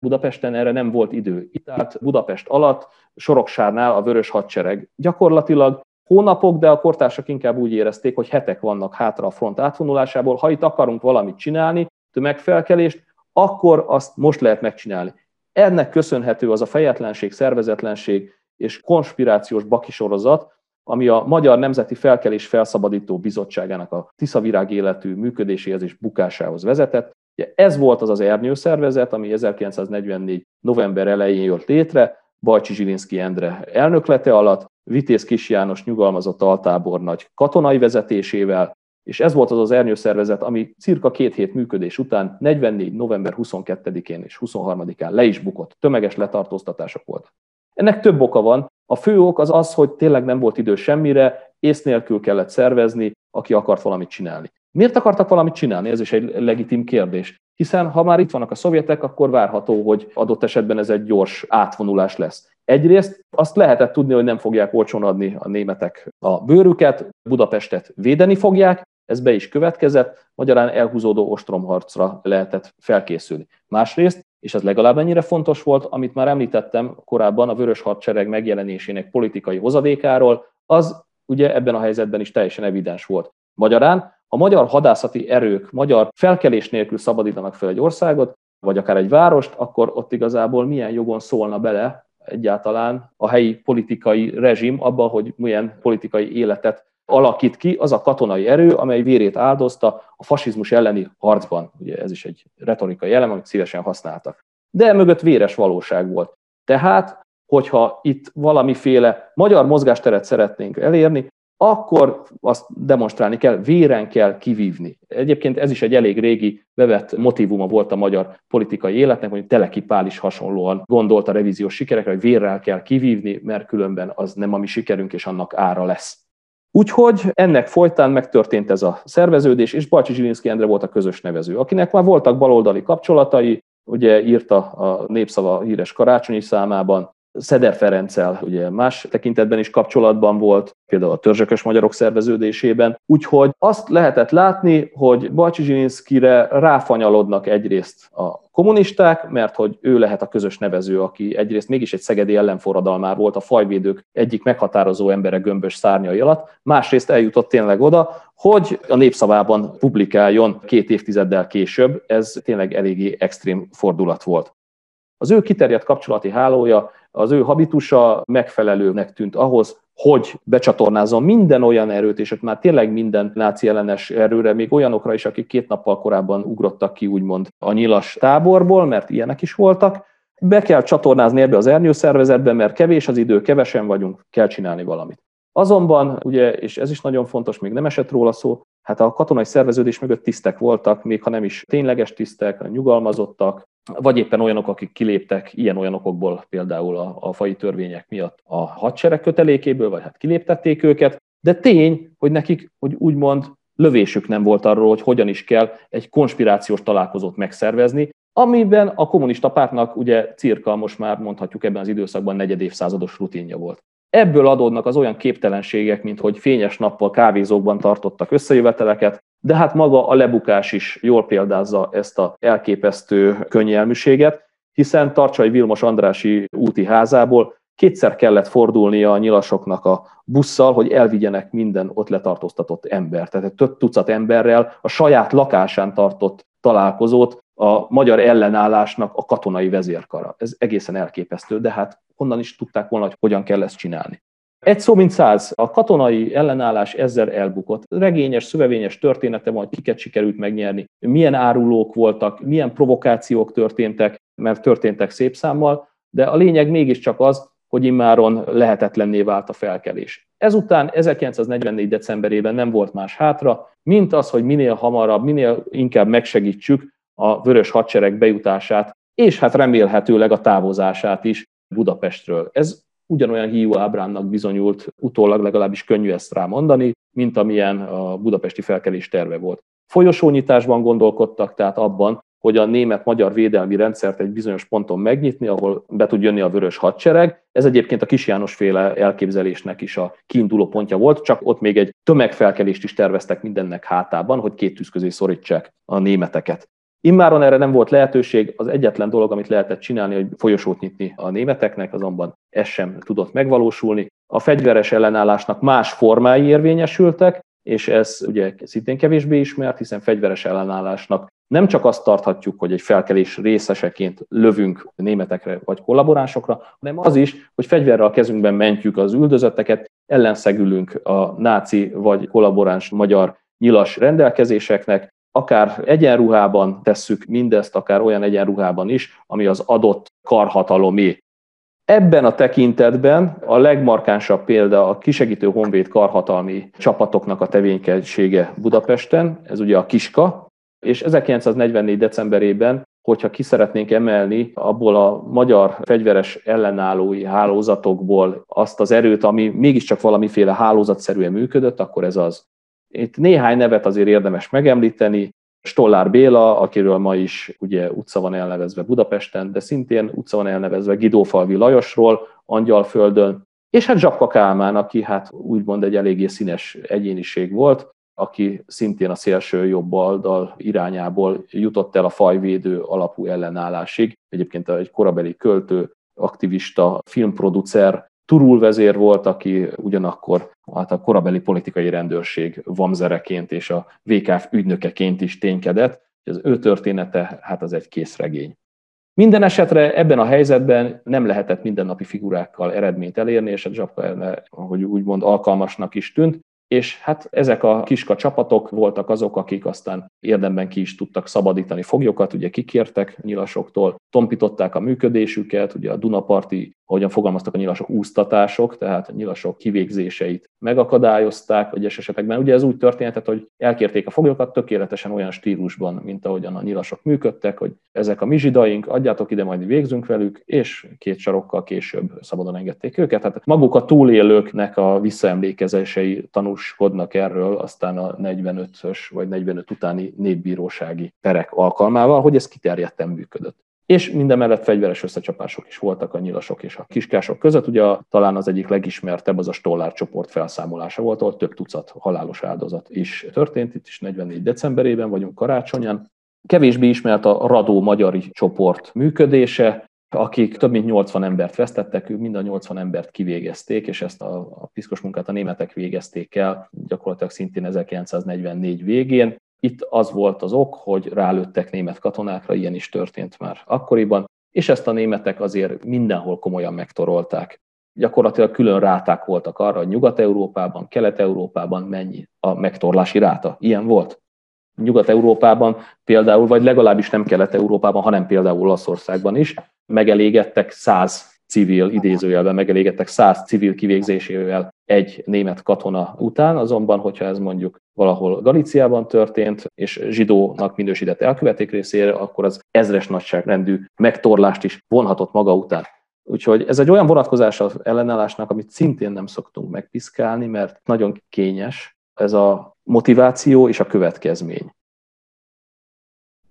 Budapesten erre nem volt idő. Itt állt Budapest alatt, Soroksárnál a Vörös Hadsereg. Gyakorlatilag hónapok, de a kortársak inkább úgy érezték, hogy hetek vannak hátra a front átvonulásából. Ha itt akarunk valamit csinálni, tömegfelkelést, akkor azt most lehet megcsinálni. Ennek köszönhető az a fejetlenség, szervezetlenség és konspirációs bakisorozat, ami a Magyar Nemzeti Felkelés Felszabadító Bizottságának a Tiszavirág életű működéséhez és bukásához vezetett. Ugye ez volt az az ernyőszervezet, ami 1944. november elején jött létre, Bajcsi Zsilinszki Endre elnöklete alatt, Vitéz Kis János nyugalmazott altábornagy katonai vezetésével, és ez volt az az ernyőszervezet, ami cirka két hét működés után 44. november 22-én és 23-án le is bukott. Tömeges letartóztatások volt. Ennek több oka van. A fő ok az az, hogy tényleg nem volt idő semmire, ész nélkül kellett szervezni, aki akart valamit csinálni. Miért akartak valamit csinálni? Ez is egy legitim kérdés. Hiszen ha már itt vannak a szovjetek, akkor várható, hogy adott esetben ez egy gyors átvonulás lesz. Egyrészt azt lehetett tudni, hogy nem fogják olcsón adni a németek a bőrüket, Budapestet védeni fogják, ez be is következett, magyarán elhúzódó ostromharcra lehetett felkészülni. Másrészt, és ez legalább ennyire fontos volt, amit már említettem korábban a Vörös Hadsereg megjelenésének politikai hozadékáról, az ugye ebben a helyzetben is teljesen evidens volt. Magyarán a magyar hadászati erők magyar felkelés nélkül szabadítanak fel egy országot, vagy akár egy várost, akkor ott igazából milyen jogon szólna bele egyáltalán a helyi politikai rezsim abba, hogy milyen politikai életet alakít ki az a katonai erő, amely vérét áldozta a fasizmus elleni harcban. Ugye ez is egy retorikai elem, amit szívesen használtak. De mögött véres valóság volt. Tehát, hogyha itt valamiféle magyar mozgásteret szeretnénk elérni, akkor azt demonstrálni kell, véren kell kivívni. Egyébként ez is egy elég régi bevett motivuma volt a magyar politikai életnek, hogy Teleki Pál is hasonlóan gondolt a revíziós sikerekre, hogy vérrel kell kivívni, mert különben az nem a mi sikerünk, és annak ára lesz. Úgyhogy ennek folytán megtörtént ez a szerveződés, és Bacsi Zsilinszki Endre volt a közös nevező, akinek már voltak baloldali kapcsolatai, ugye írta a Népszava híres karácsonyi számában, Szeder Ferenccel ugye más tekintetben is kapcsolatban volt, például a törzsökös magyarok szerveződésében. Úgyhogy azt lehetett látni, hogy Bacsi Zsilinszkire ráfanyalodnak egyrészt a kommunisták, mert hogy ő lehet a közös nevező, aki egyrészt mégis egy szegedi ellenforradalmár volt, a fajvédők egyik meghatározó embere gömbös szárnyai alatt, másrészt eljutott tényleg oda, hogy a népszavában publikáljon két évtizeddel később, ez tényleg eléggé extrém fordulat volt. Az ő kiterjedt kapcsolati hálója, az ő habitusa megfelelőnek tűnt ahhoz, hogy becsatornázzon minden olyan erőt, és ott már tényleg minden náci ellenes erőre, még olyanokra is, akik két nappal korábban ugrottak ki, úgymond a nyilas táborból, mert ilyenek is voltak. Be kell csatornázni ebbe az ernyőszervezetbe, mert kevés az idő, kevesen vagyunk, kell csinálni valamit. Azonban, ugye, és ez is nagyon fontos, még nem esett róla szó, hát a katonai szerveződés mögött tisztek voltak, még ha nem is tényleges tisztek, nyugalmazottak, vagy éppen olyanok, akik kiléptek ilyen-olyan okokból, például a, a fai törvények miatt a hadsereg kötelékéből, vagy hát kiléptették őket, de tény, hogy nekik, hogy úgymond lövésük nem volt arról, hogy hogyan is kell egy konspirációs találkozót megszervezni, amiben a kommunista pártnak ugye cirka most már mondhatjuk ebben az időszakban negyed évszázados rutinja volt. Ebből adódnak az olyan képtelenségek, mint hogy fényes nappal kávézókban tartottak összejöveteleket, de hát maga a lebukás is jól példázza ezt a elképesztő könnyelműséget, hiszen Tarcsai Vilmos Andrási úti házából kétszer kellett fordulnia a nyilasoknak a busszal, hogy elvigyenek minden ott letartóztatott embert. Tehát több tucat emberrel a saját lakásán tartott találkozót a magyar ellenállásnak a katonai vezérkara. Ez egészen elképesztő, de hát honnan is tudták volna, hogy hogyan kell ezt csinálni. Egy szó, mint száz. A katonai ellenállás ezzel elbukott. Regényes, szövevényes története van, hogy kiket sikerült megnyerni, milyen árulók voltak, milyen provokációk történtek, mert történtek szép számmal, de a lényeg mégiscsak az, hogy immáron lehetetlenné vált a felkelés. Ezután 1944. decemberében nem volt más hátra, mint az, hogy minél hamarabb, minél inkább megsegítsük a vörös hadsereg bejutását, és hát remélhetőleg a távozását is Budapestről. Ez ugyanolyan hiú ábránnak bizonyult, utólag legalábbis könnyű ezt rá mondani, mint amilyen a budapesti felkelés terve volt. Folyosónyitásban gondolkodtak, tehát abban, hogy a német-magyar védelmi rendszert egy bizonyos ponton megnyitni, ahol be tud jönni a vörös hadsereg. Ez egyébként a Kis János féle elképzelésnek is a kiinduló pontja volt, csak ott még egy tömegfelkelést is terveztek mindennek hátában, hogy két tűz közé szorítsák a németeket. Immáron erre nem volt lehetőség, az egyetlen dolog, amit lehetett csinálni, hogy folyosót nyitni a németeknek, azonban ez sem tudott megvalósulni. a fegyveres ellenállásnak más formái érvényesültek, és ez ugye szintén kevésbé ismert, hiszen fegyveres ellenállásnak nem csak azt tarthatjuk, hogy egy felkelés részeseként lövünk németekre vagy kollaboránsokra, hanem az is, hogy fegyverrel a kezünkben mentjük az üldözötteket, ellenszegülünk a náci vagy kollaboráns magyar nyilas rendelkezéseknek, akár egyenruhában tesszük mindezt, akár olyan egyenruhában is, ami az adott karhatalomé. Ebben a tekintetben a legmarkánsabb példa a kisegítő honvéd karhatalmi csapatoknak a tevékenysége Budapesten, ez ugye a Kiska, és 1944. decemberében, hogyha ki szeretnénk emelni abból a magyar fegyveres ellenállói hálózatokból azt az erőt, ami mégiscsak valamiféle hálózatszerűen működött, akkor ez az. Itt néhány nevet azért érdemes megemlíteni, Stollár Béla, akiről ma is ugye utca van elnevezve Budapesten, de szintén utca van elnevezve Gidófalvi Lajosról, Angyalföldön, és hát Zsapka Kálmán, aki hát úgymond egy eléggé színes egyéniség volt, aki szintén a szélső jobb oldal irányából jutott el a fajvédő alapú ellenállásig. Egyébként egy korabeli költő, aktivista, filmproducer, Turul vezér volt, aki ugyanakkor hát a korabeli politikai rendőrség vamzereként és a VKF ügynökeként is ténykedett. Az ő története, hát az egy készregény. Minden esetre ebben a helyzetben nem lehetett mindennapi figurákkal eredményt elérni, és a Zsapka, ahogy úgymond alkalmasnak is tűnt, és hát ezek a kiska csapatok voltak azok, akik aztán érdemben ki is tudtak szabadítani foglyokat, ugye kikértek nyilasoktól, tompították a működésüket, ugye a Dunaparti ahogyan fogalmaztak a nyilasok, úsztatások, tehát a nyilasok kivégzéseit megakadályozták egyes esetekben. Ugye ez úgy történhetett, hogy elkérték a foglyokat tökéletesen olyan stílusban, mint ahogyan a nyilasok működtek, hogy ezek a mizsidaink, adjátok ide, majd végzünk velük, és két sarokkal később szabadon engedték őket. Tehát maguk a túlélőknek a visszaemlékezései tanúskodnak erről, aztán a 45-ös vagy 45 utáni népbírósági perek alkalmával, hogy ez kiterjedten működött és mindemellett fegyveres összecsapások is voltak a nyilasok és a kiskások között. Ugye talán az egyik legismertebb az a Stollár csoport felszámolása volt, ahol több tucat halálos áldozat is történt, itt is 44 decemberében vagyunk karácsonyan. Kevésbé ismert a Radó magyari csoport működése, akik több mint 80 embert vesztettek, mind a 80 embert kivégezték, és ezt a, a piszkos munkát a németek végezték el, gyakorlatilag szintén 1944 végén. Itt az volt az ok, hogy rálőttek német katonákra, ilyen is történt már akkoriban, és ezt a németek azért mindenhol komolyan megtorolták. Gyakorlatilag külön ráták voltak arra, hogy Nyugat-Európában, Kelet-Európában mennyi a megtorlási ráta. Ilyen volt. Nyugat-Európában például, vagy legalábbis nem Kelet-Európában, hanem például Olaszországban is megelégettek száz civil, idézőjelben megelégettek száz civil kivégzésével egy német katona után, azonban, hogyha ez mondjuk valahol Galíciában történt, és zsidónak minősített elköveték részére, akkor az ezres nagyságrendű megtorlást is vonhatott maga után. Úgyhogy ez egy olyan vonatkozás az ellenállásnak, amit szintén nem szoktunk megpiszkálni, mert nagyon kényes ez a motiváció és a következmény.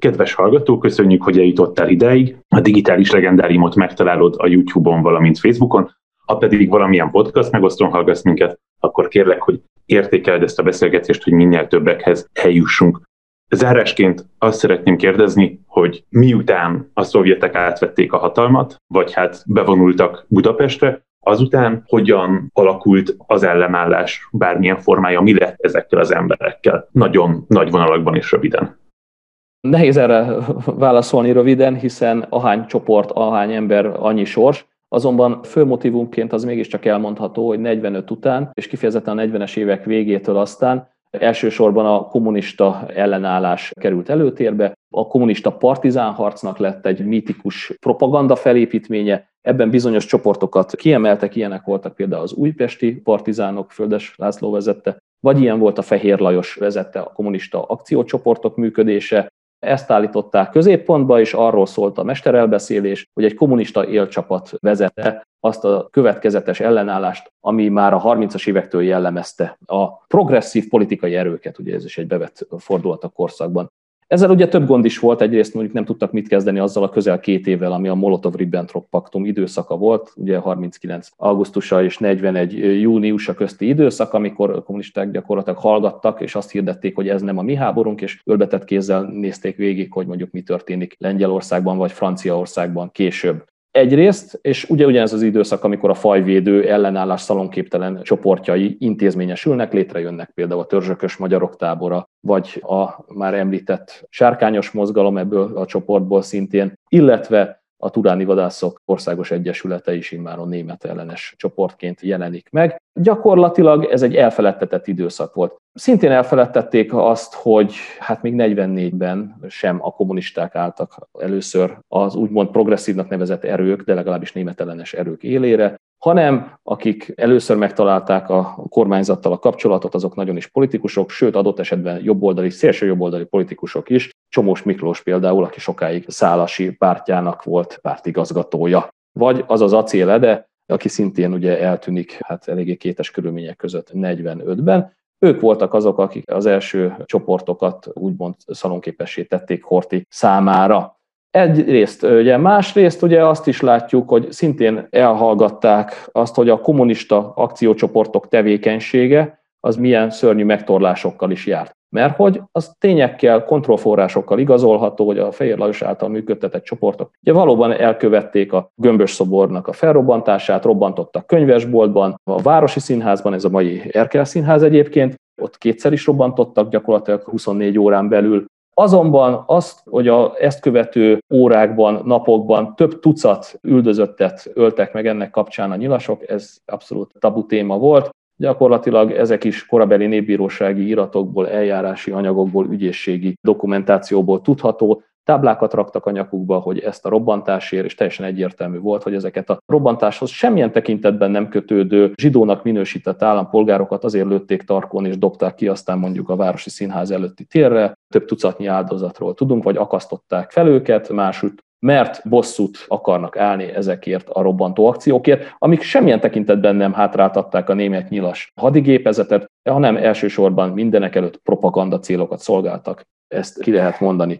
Kedves hallgató, köszönjük, hogy eljutottál ideig. A digitális legendáriumot megtalálod a YouTube-on, valamint Facebookon. Ha pedig valamilyen podcast megosztón hallgatsz minket, akkor kérlek, hogy értékeld ezt a beszélgetést, hogy minél többekhez eljussunk. Zárásként azt szeretném kérdezni, hogy miután a szovjetek átvették a hatalmat, vagy hát bevonultak Budapestre, azután hogyan alakult az ellenállás bármilyen formája, mi lett ezekkel az emberekkel? Nagyon nagy vonalakban és röviden. Nehéz erre válaszolni röviden, hiszen ahány csoport, ahány ember, annyi sors. Azonban fő motivumként az mégiscsak elmondható, hogy 45 után, és kifejezetten a 40-es évek végétől aztán elsősorban a kommunista ellenállás került előtérbe, a kommunista partizán harcnak lett egy mítikus propaganda felépítménye, ebben bizonyos csoportokat kiemeltek, ilyenek voltak például az újpesti partizánok, Földes László vezette, vagy ilyen volt a Fehér Lajos vezette a kommunista akciócsoportok működése, ezt állították középpontba, és arról szólt a mesterelbeszélés, hogy egy kommunista élcsapat vezette azt a következetes ellenállást, ami már a 30-as évektől jellemezte a progresszív politikai erőket, ugye ez is egy bevett fordulat a korszakban. Ezzel ugye több gond is volt, egyrészt mondjuk nem tudtak mit kezdeni azzal a közel két évvel, ami a Molotov-Ribbentrop paktum időszaka volt, ugye 39. augusztusa és 41. júniusa közti időszak, amikor a kommunisták gyakorlatilag hallgattak, és azt hirdették, hogy ez nem a mi háborunk, és ölbetett kézzel nézték végig, hogy mondjuk mi történik Lengyelországban vagy Franciaországban később. Egyrészt, és ugye ugyanez az időszak, amikor a fajvédő ellenállás szalonképtelen csoportjai intézményesülnek, létrejönnek például a törzsökös magyarok tábora, vagy a már említett sárkányos mozgalom ebből a csoportból szintén, illetve a Turáni Vadászok Országos Egyesülete is immáron német ellenes csoportként jelenik meg. Gyakorlatilag ez egy elfeledtetett időszak volt. Szintén elfeledtették azt, hogy hát még 44-ben sem a kommunisták álltak először az úgymond progresszívnak nevezett erők, de legalábbis német ellenes erők élére, hanem akik először megtalálták a kormányzattal a kapcsolatot, azok nagyon is politikusok, sőt adott esetben jobboldali, szélső jobboldali politikusok is. Csomós Miklós például, aki sokáig Szálasi pártjának volt pártigazgatója. Vagy az az acélede, aki szintén ugye eltűnik hát eléggé kétes körülmények között 45-ben. Ők voltak azok, akik az első csoportokat úgymond szalonképessé tették Horti számára. Egyrészt, ugye másrészt ugye azt is látjuk, hogy szintén elhallgatták azt, hogy a kommunista akciócsoportok tevékenysége az milyen szörnyű megtorlásokkal is járt. Mert hogy az tényekkel, kontrollforrásokkal igazolható, hogy a Fehér Lajos által működtetett csoportok ugye valóban elkövették a gömbös szobornak a felrobbantását, robbantottak könyvesboltban, a Városi Színházban, ez a mai Erkel Színház egyébként, ott kétszer is robbantottak gyakorlatilag 24 órán belül, Azonban azt, hogy a ezt követő órákban, napokban több tucat üldözöttet öltek meg ennek kapcsán a nyilasok, ez abszolút tabu téma volt. Gyakorlatilag ezek is korabeli népbírósági iratokból, eljárási anyagokból, ügyészségi dokumentációból tudható, táblákat raktak a nyakukba, hogy ezt a robbantásért, és teljesen egyértelmű volt, hogy ezeket a robbantáshoz semmilyen tekintetben nem kötődő zsidónak minősített állampolgárokat azért lőtték tarkon, és dobták ki aztán mondjuk a Városi Színház előtti térre. Több tucatnyi áldozatról tudunk, vagy akasztották fel őket, másút mert bosszút akarnak állni ezekért a robbantó akciókért, amik semmilyen tekintetben nem hátráltatták a német nyilas hadigépezetet, hanem elsősorban mindenek előtt propaganda célokat szolgáltak. Ezt ki lehet mondani.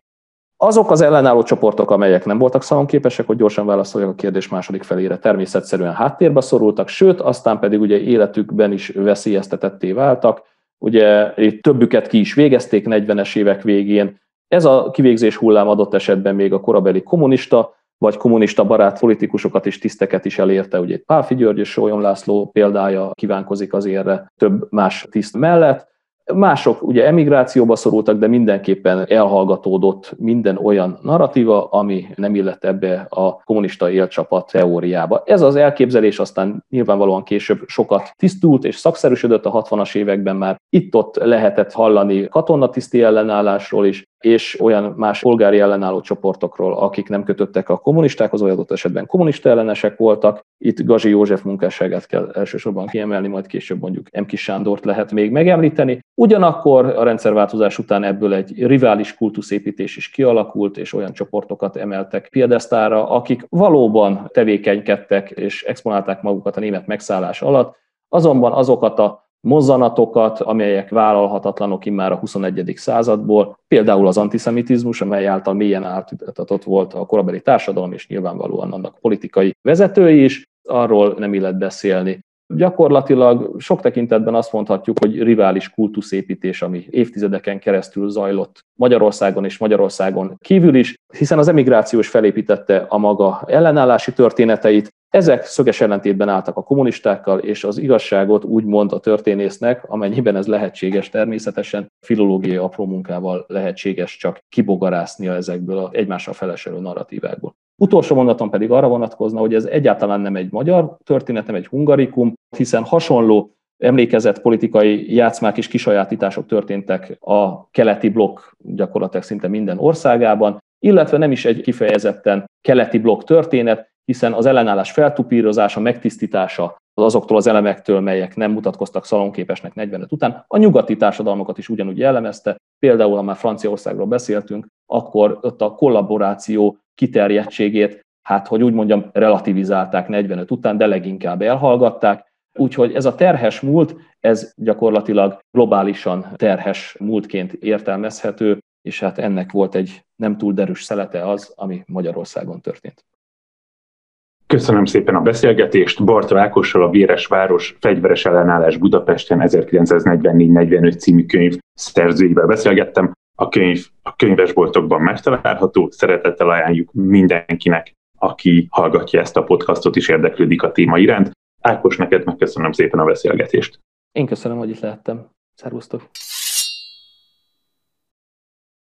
Azok az ellenálló csoportok, amelyek nem voltak szalonképesek, hogy gyorsan válaszoljak a kérdés második felére, természetszerűen háttérbe szorultak, sőt, aztán pedig ugye életükben is veszélyeztetetté váltak. Ugye itt többüket ki is végezték 40-es évek végén. Ez a kivégzés hullám adott esetben még a korabeli kommunista, vagy kommunista barát politikusokat és tiszteket is elérte. Ugye Pálfi György és Sólyom László példája kívánkozik az érre több más tiszt mellett. Mások ugye emigrációba szorultak, de mindenképpen elhallgatódott minden olyan narratíva, ami nem illett ebbe a kommunista élcsapat teóriába. Ez az elképzelés aztán nyilvánvalóan később sokat tisztult és szakszerűsödött a 60-as években már. Itt-ott lehetett hallani katonatiszti ellenállásról is, és olyan más polgári ellenálló csoportokról, akik nem kötöttek a kommunistákhoz, vagy adott esetben kommunista ellenesek voltak. Itt Gazi József munkásságát kell elsősorban kiemelni, majd később mondjuk Emki Sándort lehet még megemlíteni. Ugyanakkor a rendszerváltozás után ebből egy rivális kultuszépítés is kialakult, és olyan csoportokat emeltek piedesztára, akik valóban tevékenykedtek és exponálták magukat a német megszállás alatt, azonban azokat a mozzanatokat, amelyek vállalhatatlanok immár a 21. századból, például az antiszemitizmus, amely által mélyen átutatott volt a korabeli társadalom, és nyilvánvalóan annak politikai vezetői is, arról nem illet beszélni. Gyakorlatilag sok tekintetben azt mondhatjuk, hogy rivális kultuszépítés, ami évtizedeken keresztül zajlott Magyarországon és Magyarországon kívül is, hiszen az emigrációs felépítette a maga ellenállási történeteit, ezek szöges ellentétben álltak a kommunistákkal, és az igazságot úgy mond a történésznek, amennyiben ez lehetséges természetesen, filológiai apró munkával lehetséges csak kibogarásznia ezekből a egymással feleselő narratívákból. Utolsó mondatom pedig arra vonatkozna, hogy ez egyáltalán nem egy magyar történet, nem egy hungarikum, hiszen hasonló emlékezett politikai játszmák és kisajátítások történtek a keleti blokk gyakorlatilag szinte minden országában, illetve nem is egy kifejezetten keleti blokk történet, hiszen az ellenállás feltupírozása, megtisztítása azoktól az elemektől, melyek nem mutatkoztak szalonképesnek 45 után, a nyugati társadalmakat is ugyanúgy jellemezte. Például, ha már Franciaországról beszéltünk, akkor ott a kollaboráció kiterjedtségét, hát hogy úgy mondjam, relativizálták 45 után, de leginkább elhallgatták. Úgyhogy ez a terhes múlt, ez gyakorlatilag globálisan terhes múltként értelmezhető, és hát ennek volt egy nem túl derűs szelete az, ami Magyarországon történt. Köszönöm szépen a beszélgetést. Barta Ákossal a Véres Város fegyveres ellenállás Budapesten 1944-45 című könyv szerzőivel beszélgettem. A könyv a könyvesboltokban megtalálható, szeretettel ajánljuk mindenkinek. aki hallgatja ezt a podcastot és érdeklődik a téma iránt. Ákos, neked megköszönöm szépen a beszélgetést. Én köszönöm, hogy itt lehettem. Szervusztok!